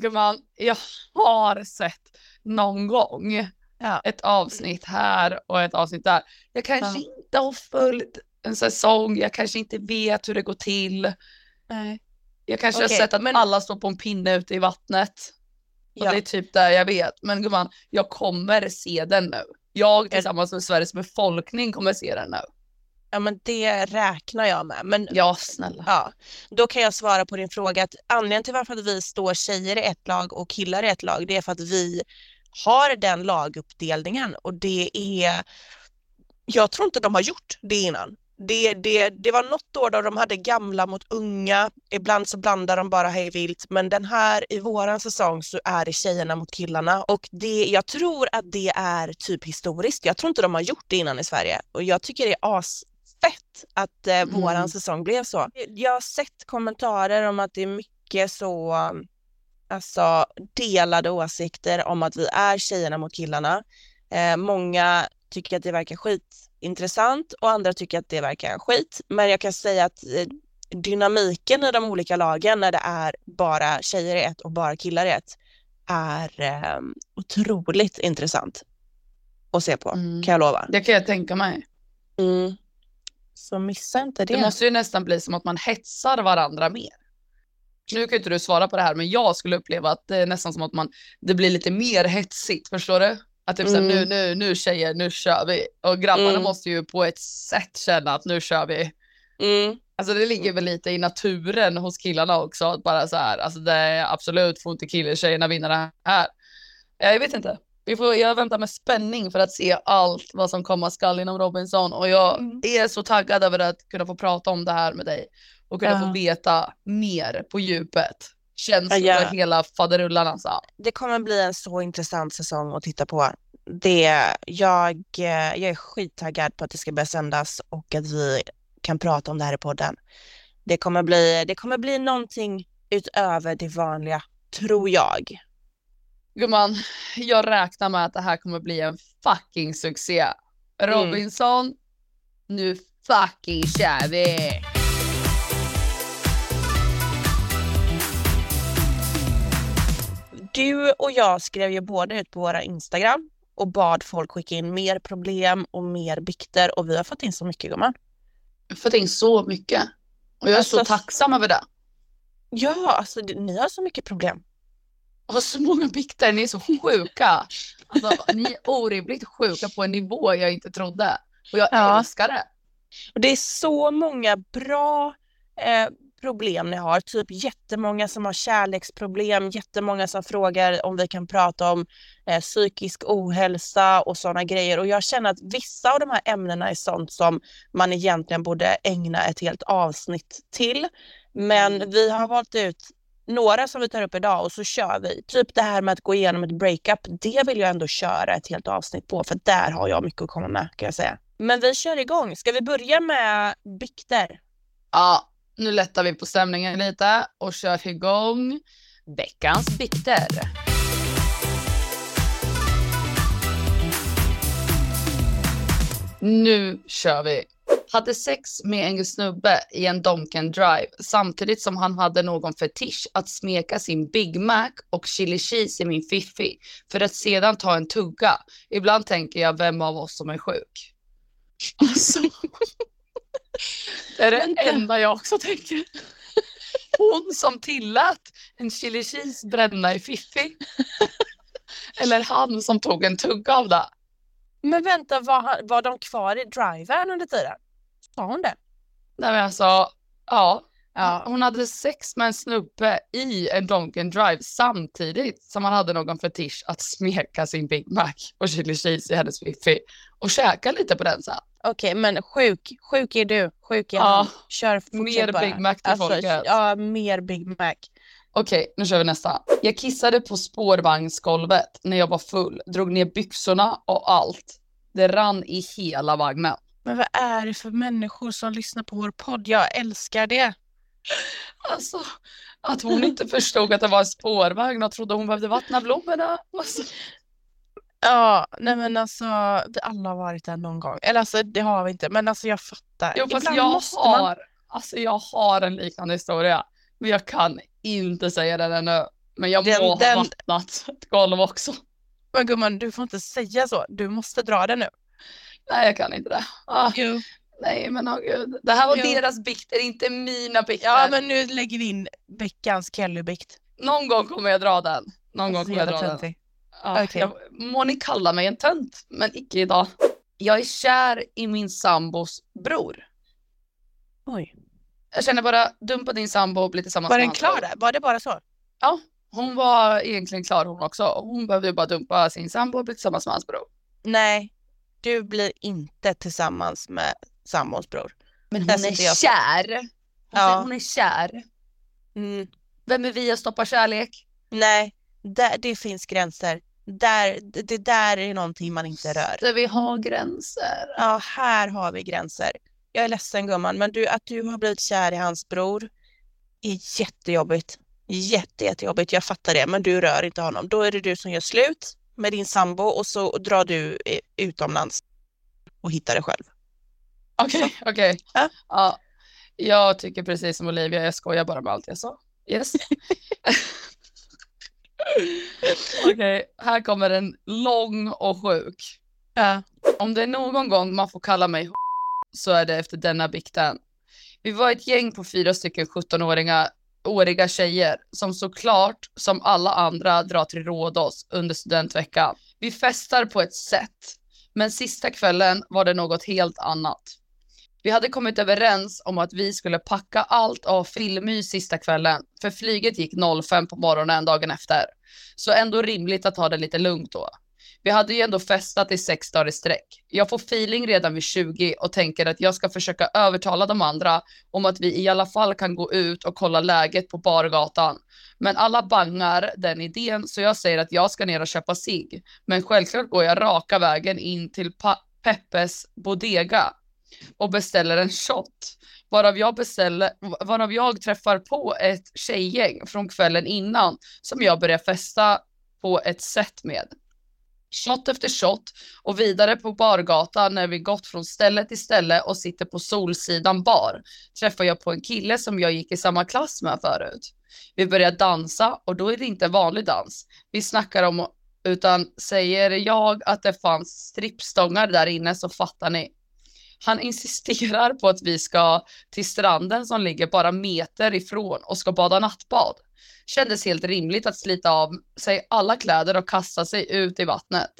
Gumman, jag har sett någon gång Ja. ett avsnitt här och ett avsnitt där. Jag kanske inte har följt en säsong, jag kanske inte vet hur det går till. Nej. Jag kanske Okej, har sett att men- alla står på en pinne ute i vattnet. Och Ja. det är typ där jag vet. Men gumman, jag kommer se den nu. Jag tillsammans med Sveriges befolkning kommer se den nu. Ja, men det räknar jag med. Men Ja, snälla. Ja, då kan jag svara på din fråga att anledningen till varför att vi står tjejer i ett lag och killar i ett lag, det är för att vi har den laguppdelningen och det är, jag tror inte de har gjort det innan. Det, det, det var något år då de hade gamla mot unga, ibland så blandar de bara hej vilt, men den här i våran säsong så är det tjejerna mot killarna och det, jag tror att det är typ historiskt. Jag tror inte de har gjort det innan i Sverige och jag tycker det är asfett att eh, våran Mm. säsong blev så. Jag har sett kommentarer om att det är mycket så alltså delade åsikter om att vi är tjejerna mot killarna. Eh, många tycker att det verkar skitintressant och andra tycker att det verkar skit. Men jag kan säga att eh, dynamiken i de olika lagen när det är bara tjejer i ett och bara killar i ett är eh, otroligt intressant att se på, Mm. kan jag lova. Det kan jag tänka mig. Mm. Så missa inte det. Det måste ju nästan bli som att man hetsar varandra mer. Nu kan inte du svara på det här, men jag skulle uppleva att det är nästan som att man, det blir lite mer hetsigt, förstår du? Att typ såhär, Mm. nu, nu, nu tjejer, nu kör vi. Och grabbarna Mm. måste ju på ett sätt känna att nu kör vi. Mm. Alltså det ligger väl lite i naturen hos killarna också, att bara så här, alltså det är absolut, får inte killar tjejerna vinna det här. Jag vet inte. Vi får, jag väntar med spänning för att se allt vad som komma skall inom Robinson och jag Mm. är så taggad över att kunna få prata om det här med dig och kunna Ja. få veta mer på djupet. Känslor Ja, ja. hela faderullan alltså. Det kommer bli en så intressant säsong att titta på. det, jag, jag är skittaggad på att det ska börja sändas och att vi kan prata om det här i podden. Det kommer bli, det kommer bli någonting utöver det vanliga, tror jag. Gumman, jag räknar med att det här kommer bli en fucking succé. Robinson, mm. nu fucking kör vi! Du och jag skrev ju båda ut på våra Instagram och bad folk skicka in mer problem och mer bikter och vi har fått in så mycket gumman. Fått in så mycket och jag är alltså, så tacksam över det. Ja, alltså ni har så mycket problem. Och så många bikter, ni är så sjuka. Alltså, ni är orimligt sjuka på en nivå jag inte trodde. Och jag ja. älskar det. Och det är så många bra eh, problem ni har. Typ jättemånga som har kärleksproblem, jättemånga som frågar om vi kan prata om eh, psykisk ohälsa och sådana grejer. Och jag känner att vissa av de här ämnena är sånt som man egentligen borde ägna ett helt avsnitt till. Men mm. vi har valt ut några som vi tar upp idag och så kör vi. Typ det här med att gå igenom ett breakup, det vill jag ändå köra ett helt avsnitt på för där har jag mycket att komma med kan jag säga. Men vi kör igång. Ska vi börja med bikter? Ja, nu lättar vi på stämningen lite och kör igång veckans bikter. Nu kör vi. Hade sex med en snubbe i en Donken Drive samtidigt som han hade någon fetisch att smeka sin Big Mac och chili cheese i min fiffi för att sedan ta en tugga. Ibland tänker jag vem av oss som är sjuk. Alltså. Det är det enda jag också tänker. Hon som tillät en chili cheese bränna i fiffi. Eller han som tog en tugga av det. Men vänta, var, han, var de kvar i driven under tiden? Sa hon det? Nej men alltså, ja. ja. Hon hade sex med en snubbe i en Donken Drive samtidigt som han hade någon fetisch att smeka sin Big Mac och chili cheese i hennes fiffi och käka lite på den sen. Okej, okay, men sjuk, sjuk är du, sjuk är ja, han. Kör, Mer bara. Big Mac till alltså, folket. Ja, mer Big Mac. Okej, nu kör vi nästa. Jag kissade på spårvagnsgolvet när jag var full, drog ner byxorna och allt. Det rann i hela vagnen. Men vad är det för människor som lyssnar på vår podd? Jag älskar det. Alltså, att hon inte förstod att det var en spårvagn och trodde hon behövde vattna blommorna. Alltså. Ja, nej men alltså vi alla har varit där någon gång. Eller alltså det har vi inte, men alltså jag fattar. Jo, fast jag har, man... alltså jag har en liknande historia. Men jag kan inte säga den ännu. Men jag den, må den... ha vattnat ett golv också. Men gumman, du får inte säga så. Du måste dra den nu. Nej, jag kan inte det. Ah, nej, men oh, gud. Det här var jo. deras bikter, inte mina bikter. Ja, men nu lägger vi in veckans Kelly-bikt. Någon gång kommer jag dra den. Någon gång kommer jag dra den. Ja, okay. jag, må ni kalla mig en tönt, men icke idag. Jag är kär i min sambos bror. Oj. Jag känner bara, dumpa din sambo och bli tillsammans med Var den klar där? Var det bara så? Ja, hon var egentligen klar hon också. Hon behövde bara dumpa sin sambo och bli tillsammans med hans bror. Nej, du blir inte tillsammans med sambons bror. Men hon är jag... kär. Hon, ja. hon är kär. Mm. Vem är vi att stoppa kärlek? Nej, det, det finns gränser. Där, det, det där är någonting man inte rör. Där vi har gränser. Ja, här har vi gränser. Jag är ledsen gumman, men du, att du har blivit kär i hans bror är jättejobbigt. Jätte, jättejobbigt, jag fattar det, men du rör inte honom. Då är det du som gör slut med din sambo och så drar du utomlands och hittar det själv. Okej, okay, okej. Okay. Ja? ja. Jag tycker precis som Olivia, jag skojar bara med allt jag sa. Yes. Okej, okay, här kommer en lång och sjuk. Ja. Om det är någon gång man får kalla mig så är det efter denna bikten. Vi var ett gäng på fyra stycken 17-åringar åriga tjejer som såklart som alla andra drar till Rhodos under studentveckan. Vi festar på ett sätt, men sista kvällen var det något helt annat. Vi hade kommit överens om att vi skulle packa allt av filmmys sista kvällen, för flyget gick 05 på morgonen dagen efter. Så ändå rimligt att ta det lite lugnt då. Vi hade ju ändå festat i sex dagar i sträck. Jag får feeling redan vid 20 och tänker att jag ska försöka övertala de andra om att vi i alla fall kan gå ut och kolla läget på bargatan. Men alla bangar den idén så jag säger att jag ska ner och köpa sig. Men självklart går jag raka vägen in till pa Peppes Bodega och beställer en shot. Varav jag, beställer, varav jag träffar på ett tjejgäng från kvällen innan som jag börjar festa på ett sätt med. Shot efter shot och vidare på bargatan när vi gått från ställe till ställe och sitter på Solsidan bar träffar jag på en kille som jag gick i samma klass med förut. Vi börjar dansa och då är det inte vanlig dans. Vi snackar om, utan säger jag att det fanns strippstångar där inne så fattar ni. Han insisterar på att vi ska till stranden som ligger bara meter ifrån och ska bada nattbad. Kändes helt rimligt att slita av sig alla kläder och kasta sig ut i vattnet.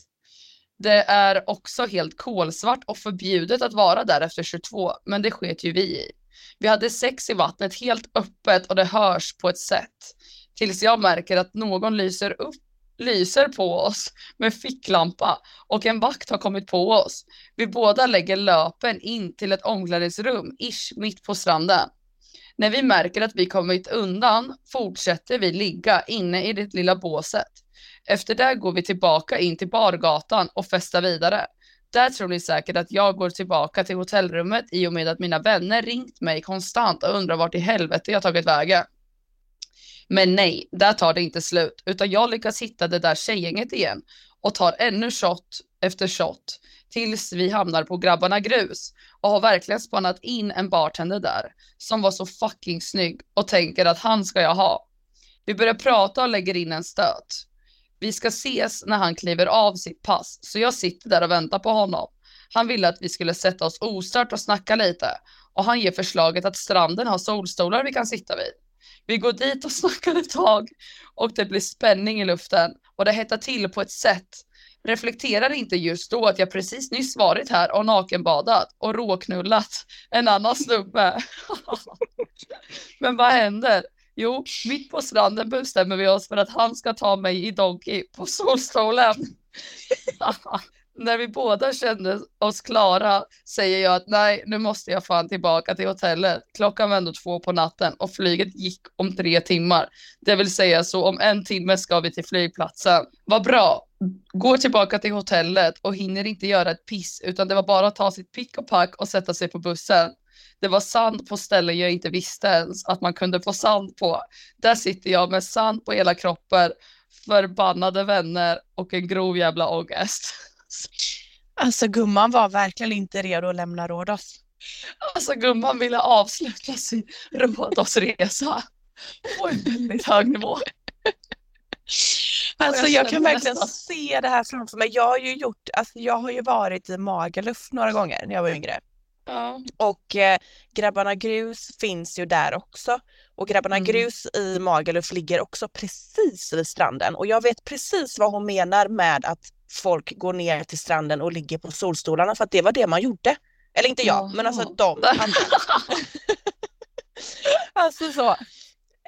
Det är också helt kolsvart och förbjudet att vara där efter 22, men det sket ju vi i. Vi hade sex i vattnet helt öppet och det hörs på ett sätt. Tills jag märker att någon lyser upp lyser på oss med ficklampa och en vakt har kommit på oss. Vi båda lägger löpen in till ett omklädningsrum, ish, mitt på stranden. När vi märker att vi kommit undan fortsätter vi ligga inne i det lilla båset. Efter det går vi tillbaka in till bargatan och festar vidare. Där tror ni säkert att jag går tillbaka till hotellrummet i och med att mina vänner ringt mig konstant och undrar vart i helvete jag tagit vägen. Men nej, där tar det inte slut, utan jag lyckas hitta det där tjejgänget igen och tar ännu shot efter shot tills vi hamnar på Grabbarna Grus och har verkligen spannat in en bartender där som var så fucking snygg och tänker att han ska jag ha. Vi börjar prata och lägger in en stöt. Vi ska ses när han kliver av sitt pass, så jag sitter där och väntar på honom. Han ville att vi skulle sätta oss ostört och snacka lite och han ger förslaget att stranden har solstolar vi kan sitta vid. Vi går dit och snackar ett tag och det blir spänning i luften och det hettar till på ett sätt. Reflekterar inte just då att jag precis nyss varit här och nakenbadat och råknullat en annan snubbe. Men vad händer? Jo, mitt på stranden bestämmer vi oss för att han ska ta mig i Donkey på solstolen. När vi båda kände oss klara säger jag att nej, nu måste jag fan tillbaka till hotellet. Klockan var ändå två på natten och flyget gick om tre timmar. Det vill säga så om en timme ska vi till flygplatsen. Vad bra. Går tillbaka till hotellet och hinner inte göra ett piss utan det var bara att ta sitt pick och pack och sätta sig på bussen. Det var sand på ställen jag inte visste ens att man kunde få sand på. Där sitter jag med sand på hela kroppen, förbannade vänner och en grov jävla ångest. Alltså gumman var verkligen inte redo att lämna Rhodos. Alltså gumman ville avsluta sin Rhodosresa på en väldigt hög nivå. Alltså jag kan verkligen se det här framför mig. Jag har ju gjort, alltså jag har ju varit i Magaluf några gånger när jag var yngre. Ja. Och eh, Grabbarna Grus finns ju där också. Och Grabbarna Mm. Grus i Magaluf ligger också precis vid stranden. Och jag vet precis vad hon menar med att folk går ner till stranden och ligger på solstolarna för att det var det man gjorde. Eller inte jag, men alltså de alltså så.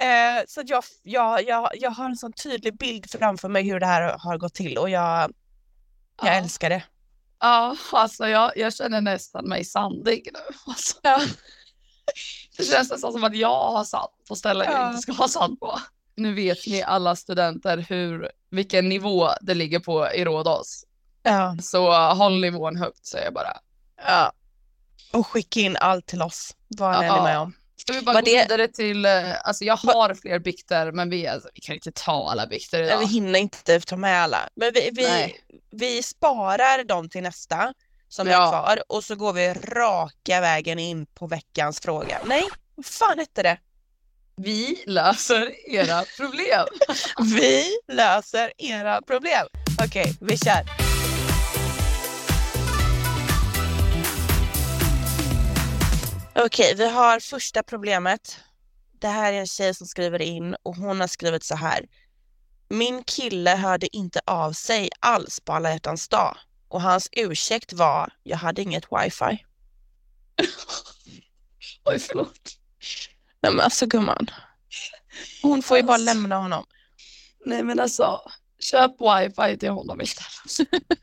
Eh, så jag, jag, jag, jag har en sån tydlig bild framför mig hur det här har gått till och jag, jag Ja. älskar det. Ja, alltså jag, jag känner nästan mig sandig nu. Alltså, det känns nästan som att jag har sand på ställen jag Ja. inte ska ha sand på. Nu vet ni alla studenter hur, vilken nivå det ligger på i Rhodos. Ja. Så håll nivån högt säger jag bara. ja. Och skicka in allt till oss, vad ni är Ja. med om. Ska vi bara Var gå det- vidare till, eh, alltså jag har fler bikter men vi, alltså, vi kan inte ta alla bikter Nej, idag. Vi hinner inte ta med alla. Men vi, vi, vi sparar dem till nästa som Ja. är kvar och så går vi raka vägen in på veckans fråga. Nej, vad fan hette det? Vi löser era problem. Vi löser era problem. Okej, vi kör. Okej, vi har första problemet. Det här är en tjej som skriver in och hon har skrivit så här. Min kille hörde inte av sig alls på alla hjärtans dag och hans ursäkt var jag hade inget wifi. Oj, förlåt. Nej men alltså gumman. Hon får ju bara Alltså. lämna honom. Nej men alltså, Köp wifi till honom istället.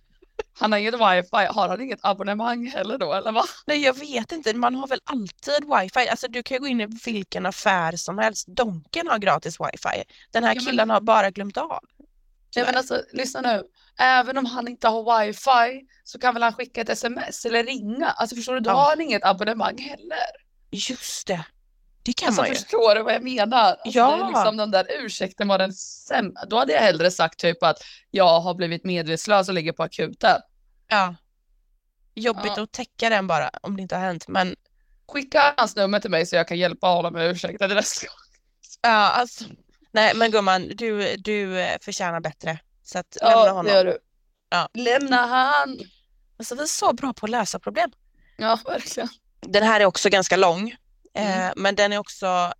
Han har inget wifi, har han inget abonnemang heller då eller vad? Nej jag vet inte, man har väl alltid wifi. Alltså du kan ju gå in i vilken affär som helst. Donken har gratis wifi. Den här Ja, men- killen har bara glömt av. Nej men alltså lyssna nu. Även om han inte har wifi så kan väl han skicka ett sms eller ringa. Alltså förstår du, då Ja. har han inget abonnemang heller. Just det, det kan Alltså man ju. förstår du vad jag menar? Alltså, Ja. Det är liksom den där ursäkten var den sämsta. Då hade jag hellre sagt typ att jag har blivit medvetslös och ligger på akuten. Ja. Jobbigt Ja. att täcka den bara om det inte har hänt. Men Skicka hans nummer till mig så jag kan hjälpa honom med ursäkten till nästa gång. ja, alltså. Nej men gumman, du, du eh, förtjänar bättre. Så att lämna Ja, honom. det gör du. Ja. Lämna han. Alltså vi är så bra på att lösa problem. Ja, verkligen. Den här är också ganska lång. Mm. Eh, men den är också...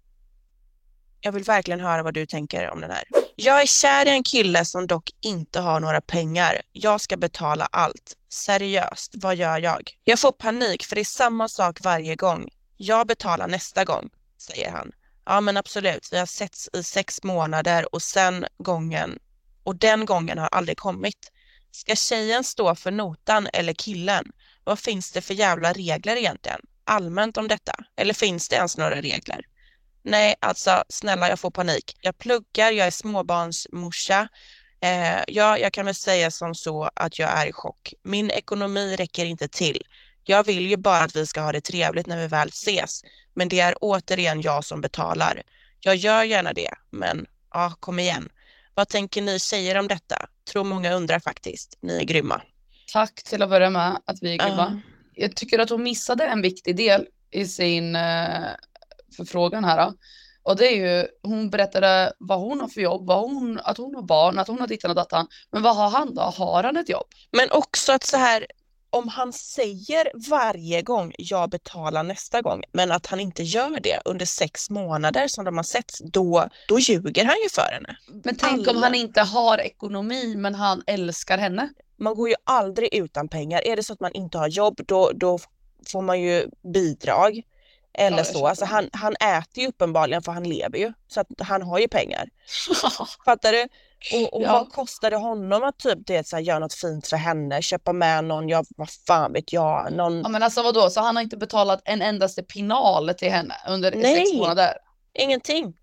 Jag vill verkligen höra vad du tänker om den här. Jag är kär i en kille som dock inte har några pengar. Jag ska betala allt. Seriöst, vad gör jag? Jag får panik för det är samma sak varje gång. Jag betalar nästa gång, säger han. Ja men absolut, vi har setts i sex månader och sen gången och den gången har aldrig kommit. Ska tjejen stå för notan eller killen? Vad finns det för jävla regler egentligen? Allmänt om detta? Eller finns det ens några regler? Nej, alltså snälla jag får panik. Jag pluggar, jag är småbarnsmorsa. Eh, ja, jag kan väl säga som så att jag är i chock. Min ekonomi räcker inte till. Jag vill ju bara att vi ska ha det trevligt när vi väl ses. Men det är återigen jag som betalar. Jag gör gärna det, men ja, kom igen. Vad tänker ni tjejer om detta? Tror många undrar faktiskt. Ni är grymma. Tack till att börja med att vi är grymma. Ja. Jag tycker att hon missade en viktig del i sin eh, förfrågan här. Och det är ju, hon berättade vad hon har för jobb, vad hon, att hon har barn, att hon har dittan och dattan. Men vad har han då? Har han ett jobb? Men också att så här, om han säger varje gång jag betalar nästa gång, men att han inte gör det under sex månader som de har setts, då, då ljuger han ju för henne. Men tänk om Alla. han inte har ekonomi men han älskar henne. Man går ju aldrig utan pengar. Är det så att man inte har jobb, då, då får man ju bidrag. Eller jag så. Alltså han, han äter ju uppenbarligen för han lever ju. Så att han har ju pengar. Fattar du? Och, och Ja. vad kostar det honom att typ det, så här, göra något fint för henne, köpa med någon, ja vad fan vet jag, någon Ja men alltså vadå, så han har inte betalat en endaste pinal till henne under sex Nej. månader? Ingenting.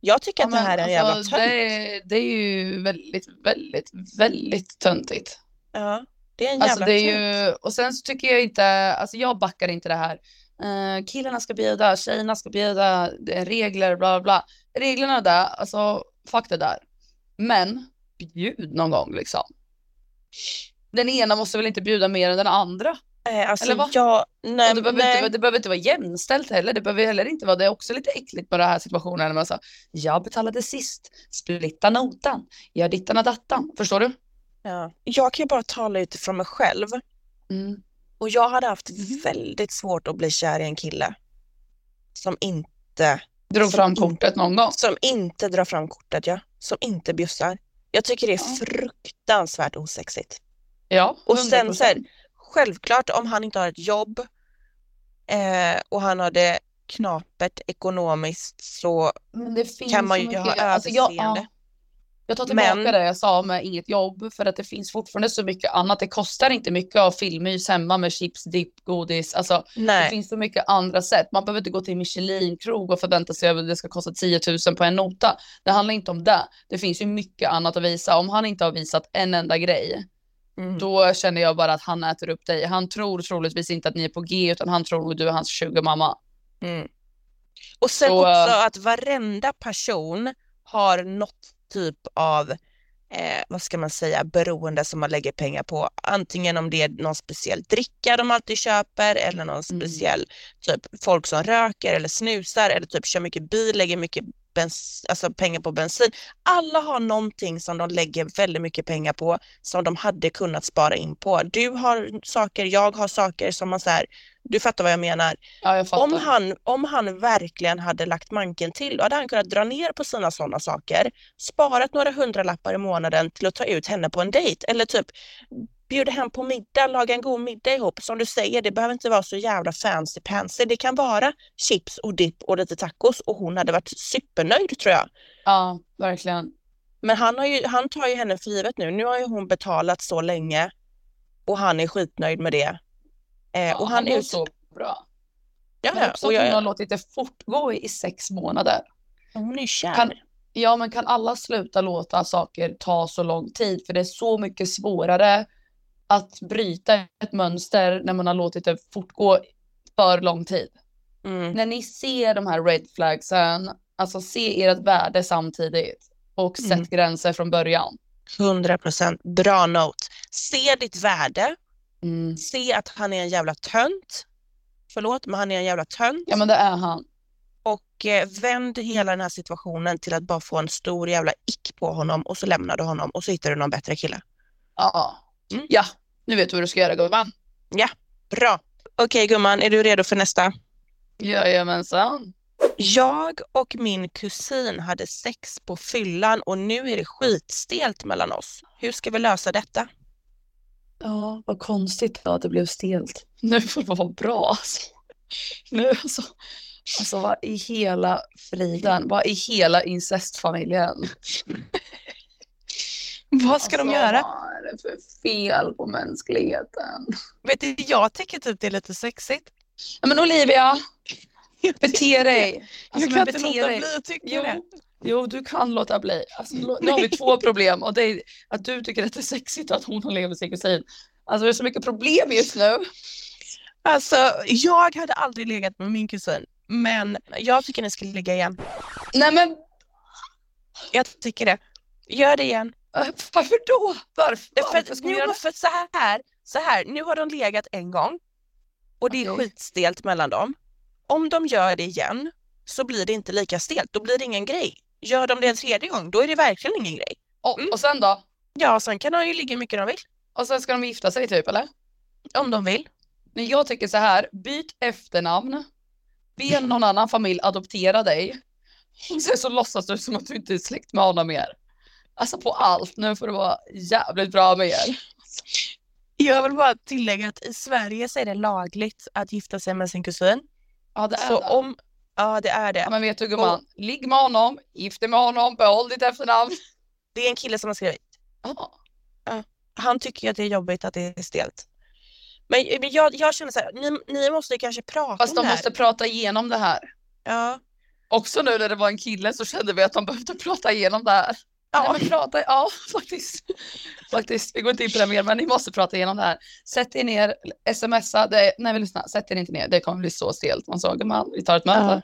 Jag tycker Ja, att det här är men jävla alltså, tönt. det, är- det är ju väldigt, väldigt, väldigt töntigt. Ja, det är en jävla Alltså det är ju, och sen så tycker jag inte, alltså jag backar inte det här. Eh, killarna ska bjuda, tjejerna ska bjuda, det är regler, bla bla. Reglerna där, alltså fuck det där. Men bjud någon gång liksom. Den ena måste väl inte bjuda mer än den andra? Eh, alltså eller vad? jag, nej, det, behöver nej. inte, det behöver inte vara jämställt heller. Det behöver heller inte vara, det är också lite äckligt med den här situationen. När man säger, jag betalade sist, splitta notan, gör dittan och dattan. Förstår du? Ja. Jag kan ju bara tala utifrån mig själv. Mm. Och jag hade haft väldigt svårt att bli kär i en kille som inte, Drog Som fram kortet någon gång. som inte drar fram kortet, ja. Som inte bjussar. Jag tycker det är Ja. fruktansvärt osexigt. Ja, Och sen 100%. så här, självklart om han inte har ett jobb eh, och han har det knapert ekonomiskt så kan man ju ha alltså jag, överseende. ja, jag tar tillbaka Men- det jag sa med inget jobb för att det finns fortfarande så mycket annat. Det kostar inte mycket av filmmys hemma med chips, dipp, godis. Alltså det nej, finns så mycket andra sätt. Man behöver inte gå till Michelin-krog och förvänta sig att det ska kosta 10 000 på en nota. Det handlar inte om det. Det finns ju mycket annat att visa. Om han inte har visat en enda grej, mm. då känner jag bara att han äter upp dig. Han tror troligtvis inte att ni är på G, utan han tror att du är hans sugarmamma. Mm. Och sen Så, också äh, att varenda person har något typ av, eh, vad ska man säga, beroende som man lägger pengar på. Antingen om det är någon speciell dricka de alltid köper eller någon Mm. speciell typ folk som röker eller snusar eller typ kör mycket bil, lägger mycket bens- alltså pengar på bensin. Alla har någonting som de lägger väldigt mycket pengar på som de hade kunnat spara in på. Du har saker, jag har saker som man så här, du fattar vad jag menar. Ja, jag. Om han, om han verkligen hade lagt manken till, då hade han kunnat dra ner på sina sådana saker, sparat några hundralappar i månaden till att ta ut henne på en dejt eller typ bjuda hem på middag, laga en god middag ihop. Som du säger, det behöver inte vara så jävla fancy pansy. Det kan vara chips och dipp och lite tacos och hon hade varit supernöjd tror jag. Ja, verkligen. Men han, har ju, han tar ju henne för givet nu. Nu har ju hon betalat så länge och han är skitnöjd med det. Eh, och han mår är så bra. Ja, Men också och att hon har jag, låtit det fortgå i sex månader. hon är kär. Kan, ja, men kan alla sluta låta saker ta så lång tid? För det är så mycket svårare att bryta ett mönster när man har låtit det fortgå för lång tid. Mm. När ni ser de här red flagsen, alltså se ert värde samtidigt och sätt Mm. gränser från början. 100 procent. Bra note. Se ditt värde. Mm. Se att han är en jävla tönt. Förlåt, men han är en jävla tönt. Ja, men det är han. Och eh, vänd hela den här situationen till att bara få en stor jävla ick på honom och så lämnar du honom och så hittar du någon bättre kille. Ja. Mm. Ja, nu vet du vad du ska göra gumman. Bra. Okej gumman, är du redo för nästa? Jajamensan. Jag och min kusin hade sex på fyllan och nu är det skitstelt mellan oss. Hur ska vi lösa detta? Ja, vad konstigt då att det blev stelt. Nu får det vara bra alltså. Nu alltså. Alltså vad i hela friden, vad i hela incestfamiljen. Vad ska de Alltså, göra? Vad är det för fel på mänskligheten? Vet du, jag tycker typ det är lite sexigt. Ja, men Olivia, bete dig. Alltså, jag men kan inte låta dig. bli att tycka Jo, det. jo, du kan låta bli. Alltså, nu har vi två problem och det är att du tycker att det är sexigt och att hon har legat med sin kusin. Alltså det är så mycket problem just nu. Alltså, jag hade aldrig legat med min kusin, men jag tycker ni ska ligga igen. Nej men Jag tycker det. Gör det igen. Varför då? Varför? För, varför ska vi nu, göra för så här, så här, nu har de legat en gång och det är skitstelt mellan dem. Om de gör det igen så blir det inte lika stelt, då blir det ingen grej. Gör de det en tredje gång, då är det verkligen ingen grej. Och, Mm. och sen då? Ja, sen kan de ju ligga hur mycket de vill, Och sen ska de gifta sig typ eller? om de vill. Men jag tycker så här, byt efternamn. Be någon annan familj adoptera dig. Och sen så låtsas du som att du inte är släkt med honom mer. Alltså på allt, nu får det vara jävligt bra med er. Jag vill bara tillägga att i Sverige så är det lagligt att gifta sig med sin kusin. Ja det är Så det. om, ja det är det. Ja, men vet du gumman, ligg med honom, gift dig med honom, behåll ditt efternamn. Det är en kille som har skrivit. Ja. Han tycker att det är jobbigt att det är stelt. Men, men jag, jag känner så här, ni, ni måste kanske prata Fast om de det här. måste prata igenom det här. Ja. Också nu när det var en kille så kände vi att de behövde prata igenom det här. Ja. Nej, prata, ja faktiskt. faktiskt. Vi går inte in på det mer men ni måste prata igenom det här. Sätt er ner, smsa, det, nej men lyssna, sätt er inte ner, det kommer bli så stelt. Man sa, gumman, vi tar ett möte.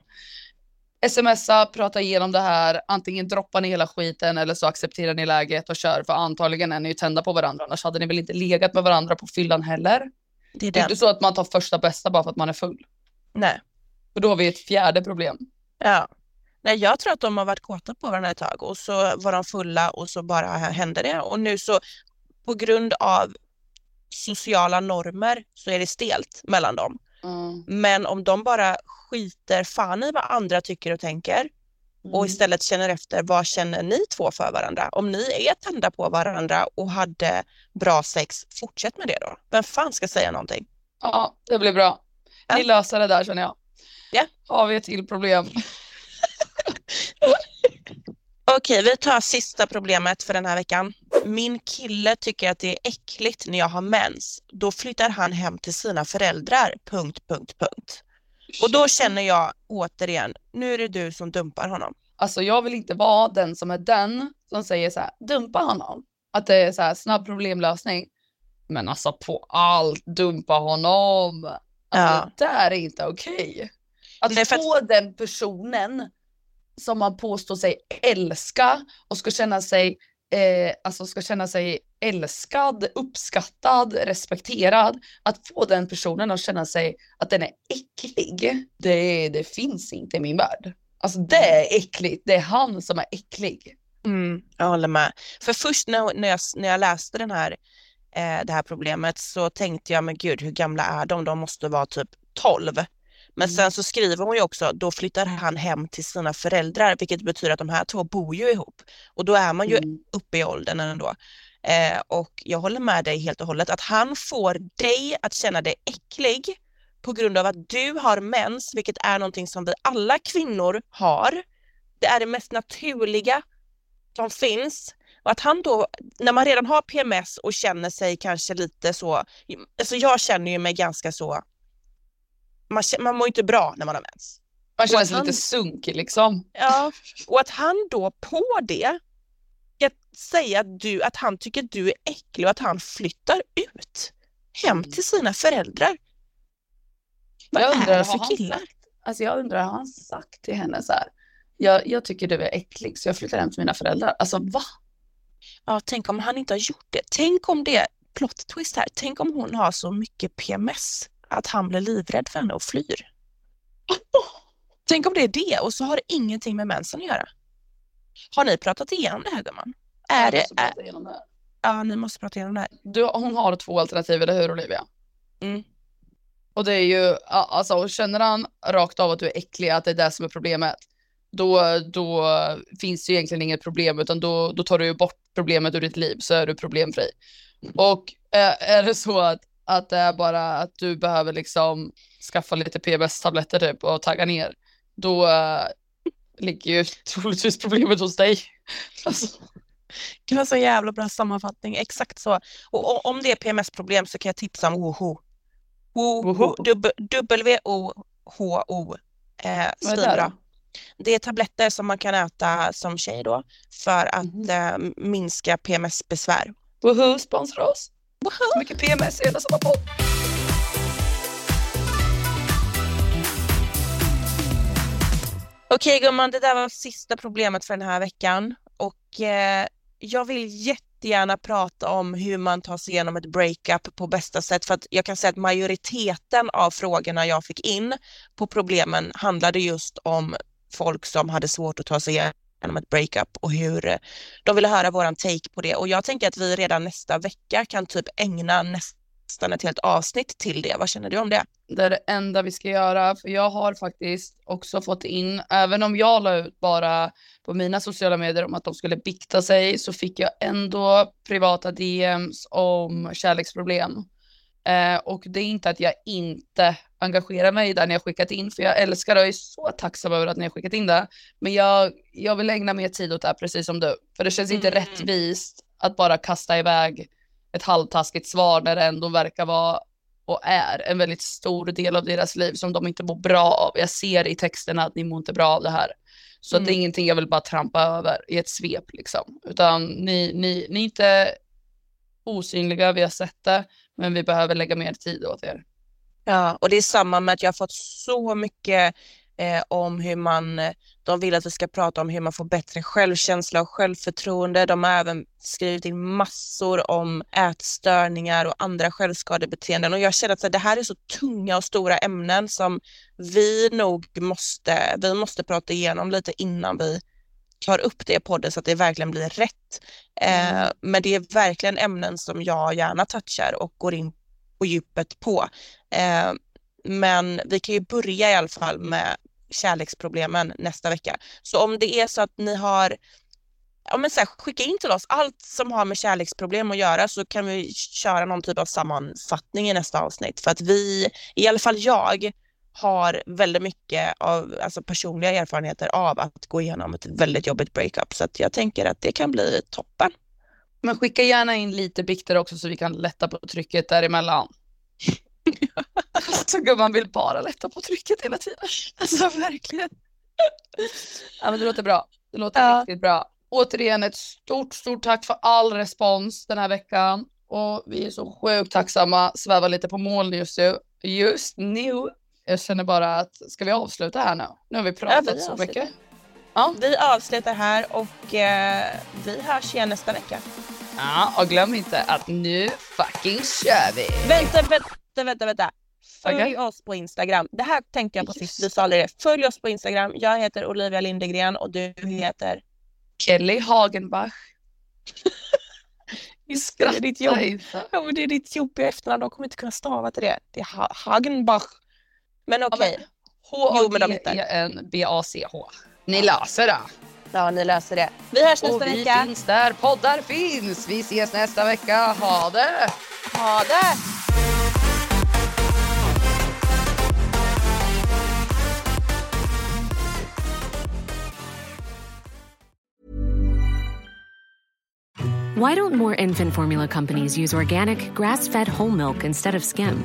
Smsa, prata igenom det här, antingen droppar ni hela skiten eller så accepterar ni läget och kör för antagligen är ni ju tända på varandra annars hade ni väl inte legat med varandra på fyllan heller. Det är Det är inte så att man tar första bästa bara för att man är full. Nej. För då har vi ett fjärde problem. Ja. Nej, jag tror att de har varit kåta på varandra ett tag och så var de fulla och så bara hände det och nu så på grund av sociala normer så är det stelt mellan dem. Men om de bara skiter fan i vad andra tycker och tänker och istället känner efter vad känner ni två för varandra? Om ni är tända på varandra och hade bra sex, fortsätt med det då. Vem fan ska säga någonting? Ja, det blir bra. Ni Ja. löser det där känner jag. Ja. Har vi ett till problem? Okej, vi tar sista problemet för den här veckan. Min kille tycker att det är äckligt när jag har mens. Då flyttar han hem till sina föräldrar. Punkt, punkt, punkt. Och då känner jag återigen, nu är det du som dumpar honom. Alltså jag vill inte vara den som är den som säger så här, dumpa honom. Att det är så här snabb problemlösning. Men alltså på allt, dumpa honom. Alltså Ja. det där är inte okej. Att Nej, för att- få den personen som man påstår sig älska och ska känna sig eh, alltså ska känna sig älskad, uppskattad, respekterad. Att få den personen att känna sig att den är äcklig, det, det finns inte i min värld. Alltså det är äckligt, det är han som är äcklig. Mm, jag håller med. För först när, när, jag, när jag läste den här, eh, det här problemet så tänkte jag, men gud hur gamla är de? De måste vara typ 12. Men Mm. sen så skriver hon ju också, då flyttar han hem till sina föräldrar, vilket betyder att de här två bor ju ihop. Och då är man ju Mm. uppe i åldern ändå. Eh, och jag håller med dig helt och hållet, att han får dig att känna dig äcklig på grund av att du har mens, vilket är någonting som vi alla kvinnor har. Det är det mest naturliga som finns och att han då, när man redan har PMS och känner sig kanske lite så, alltså jag känner ju mig ganska så, man, man mår inte bra när man har mens. Man känner sig han, lite sunkig liksom. Ja, och att han då på det ska säga att, du, att han tycker att du är äcklig och att han flyttar ut hem mm. till sina föräldrar. Vad jag undrar, är det för killar? Sagt, alltså jag undrar, har han sagt till henne så här, jag, jag tycker du är äcklig så jag flyttar hem till mina föräldrar. Alltså va? Ja, tänk om han inte har gjort det. Tänk om det, plot twist här, tänk om hon har så mycket PMS att han blir livrädd för henne och flyr. Tänk om det är det och så har det ingenting med mensen att göra. Har ni pratat igenom det här gumman? Är det, är... det Ja, ni måste prata igenom det här. Du, hon har två alternativ, eller hur Olivia? Mm. Och det är ju, alltså känner han rakt av att du är äcklig, att det är det som är problemet, då, då finns det ju egentligen inget problem utan då, då tar du ju bort problemet ur ditt liv så är du problemfri. Och äh, är det så att, att det är bara att du behöver liksom skaffa lite PBS-tabletter typ och tagga ner, då äh, ligger ju troligtvis problemet hos dig. Alltså. Det var så jävla bra sammanfattning, exakt så. Och, och om det är PMS-problem så kan jag tipsa om WOHO. W-O-H-O. Eh, svinbra. Det är tabletter som man kan äta som tjej då för att mm. eh, minska PMS-besvär. Woho, sponsra oss! Så mycket PMS i hela samma podd. Okej gumman, det där var sista problemet för den här veckan. Och eh, jag vill jättegärna prata om hur man tar sig igenom ett breakup på bästa sätt. För att jag kan säga att majoriteten av frågorna jag fick in på problemen handlade just om folk som hade svårt att ta sig genom ett breakup och hur eh, de ville höra våran take på det. Och jag tänker att vi redan nästa vecka kan typ ägna nästan ett helt avsnitt till det. Vad känner du om det? Det är det enda vi ska göra, för jag har faktiskt också fått in, även om jag la ut bara på mina sociala medier om att de skulle bikta sig, så fick jag ändå privata DMs om kärleksproblem. Eh, och det är inte att jag inte engagerar mig där ni har skickat in, för jag älskar det och är så tacksam över att ni har skickat in det. Men jag, jag vill ägna mer tid åt det här, precis som du. För det känns inte mm. rättvist att bara kasta iväg ett halvtaskigt svar när det ändå verkar vara och är en väldigt stor del av deras liv som de inte mår bra av. Jag ser i texterna att ni mår inte bra av det här. Så mm. det är mm. ingenting jag vill bara trampa över i ett svep liksom. Utan ni, ni, ni är inte osynliga, vi har sett det men vi behöver lägga mer tid åt er. Ja, och det är samma med att jag har fått så mycket eh, om hur man, de vill att vi ska prata om hur man får bättre självkänsla och självförtroende. De har även skrivit in massor om ätstörningar och andra självskadebeteenden och jag känner att det här är så tunga och stora ämnen som vi nog måste, vi måste prata igenom lite innan vi tar upp det i podden så att det verkligen blir rätt. Eh, mm. men det är verkligen ämnen som jag gärna touchar och går in på djupet på. Eh, men vi kan ju börja i alla fall med kärleksproblemen nästa vecka. Så om det är så att ni har ja, men så här, skicka in till oss allt som har med kärleksproblem att göra så kan vi köra någon typ av sammanfattning i nästa avsnitt. För att vi, i alla fall jag, har väldigt mycket av alltså personliga erfarenheter av att gå igenom ett väldigt jobbigt breakup. Så att jag tänker att det kan bli toppen. Men skicka gärna in lite bikter också så vi kan lätta på trycket däremellan. alltså gumman vill bara lätta på trycket hela tiden. Alltså verkligen. ja men det låter bra. Det låter ja. riktigt bra. Återigen ett stort, stort tack för all respons den här veckan. Och vi är så sjukt tacksamma, svävar lite på moln just nu. Just nu jag känner bara att, ska vi avsluta här nu? Nu har vi pratat ja, vi så mycket. Ja. Vi avslutar här och eh, vi hörs igen nästa vecka. Ja, och glöm inte att nu fucking kör vi! Vänta, vänta, vänta, vänta. Följ okay. oss på Instagram. Det här tänkte jag på sist, vi sa det. Följ oss på Instagram. Jag heter Olivia Lindegren och du heter? Kelly Hagenbach. Vi skrattar. Det är ditt jobb. Ja, men det är ditt jobbiga efternamn. De kommer inte kunna stava till det. Det är Hagenbach. Men okej. Okay. H-A-G-E-N-B-A-C-H. Ni löser det. Ja, ni löser det. Vi hörs nästa vecka. Och vi finns där poddar finns. Vi ses nästa vecka. Ha det! Ha det! Why don't more infant formula companies use organic, grass fed whole milk instead of skim?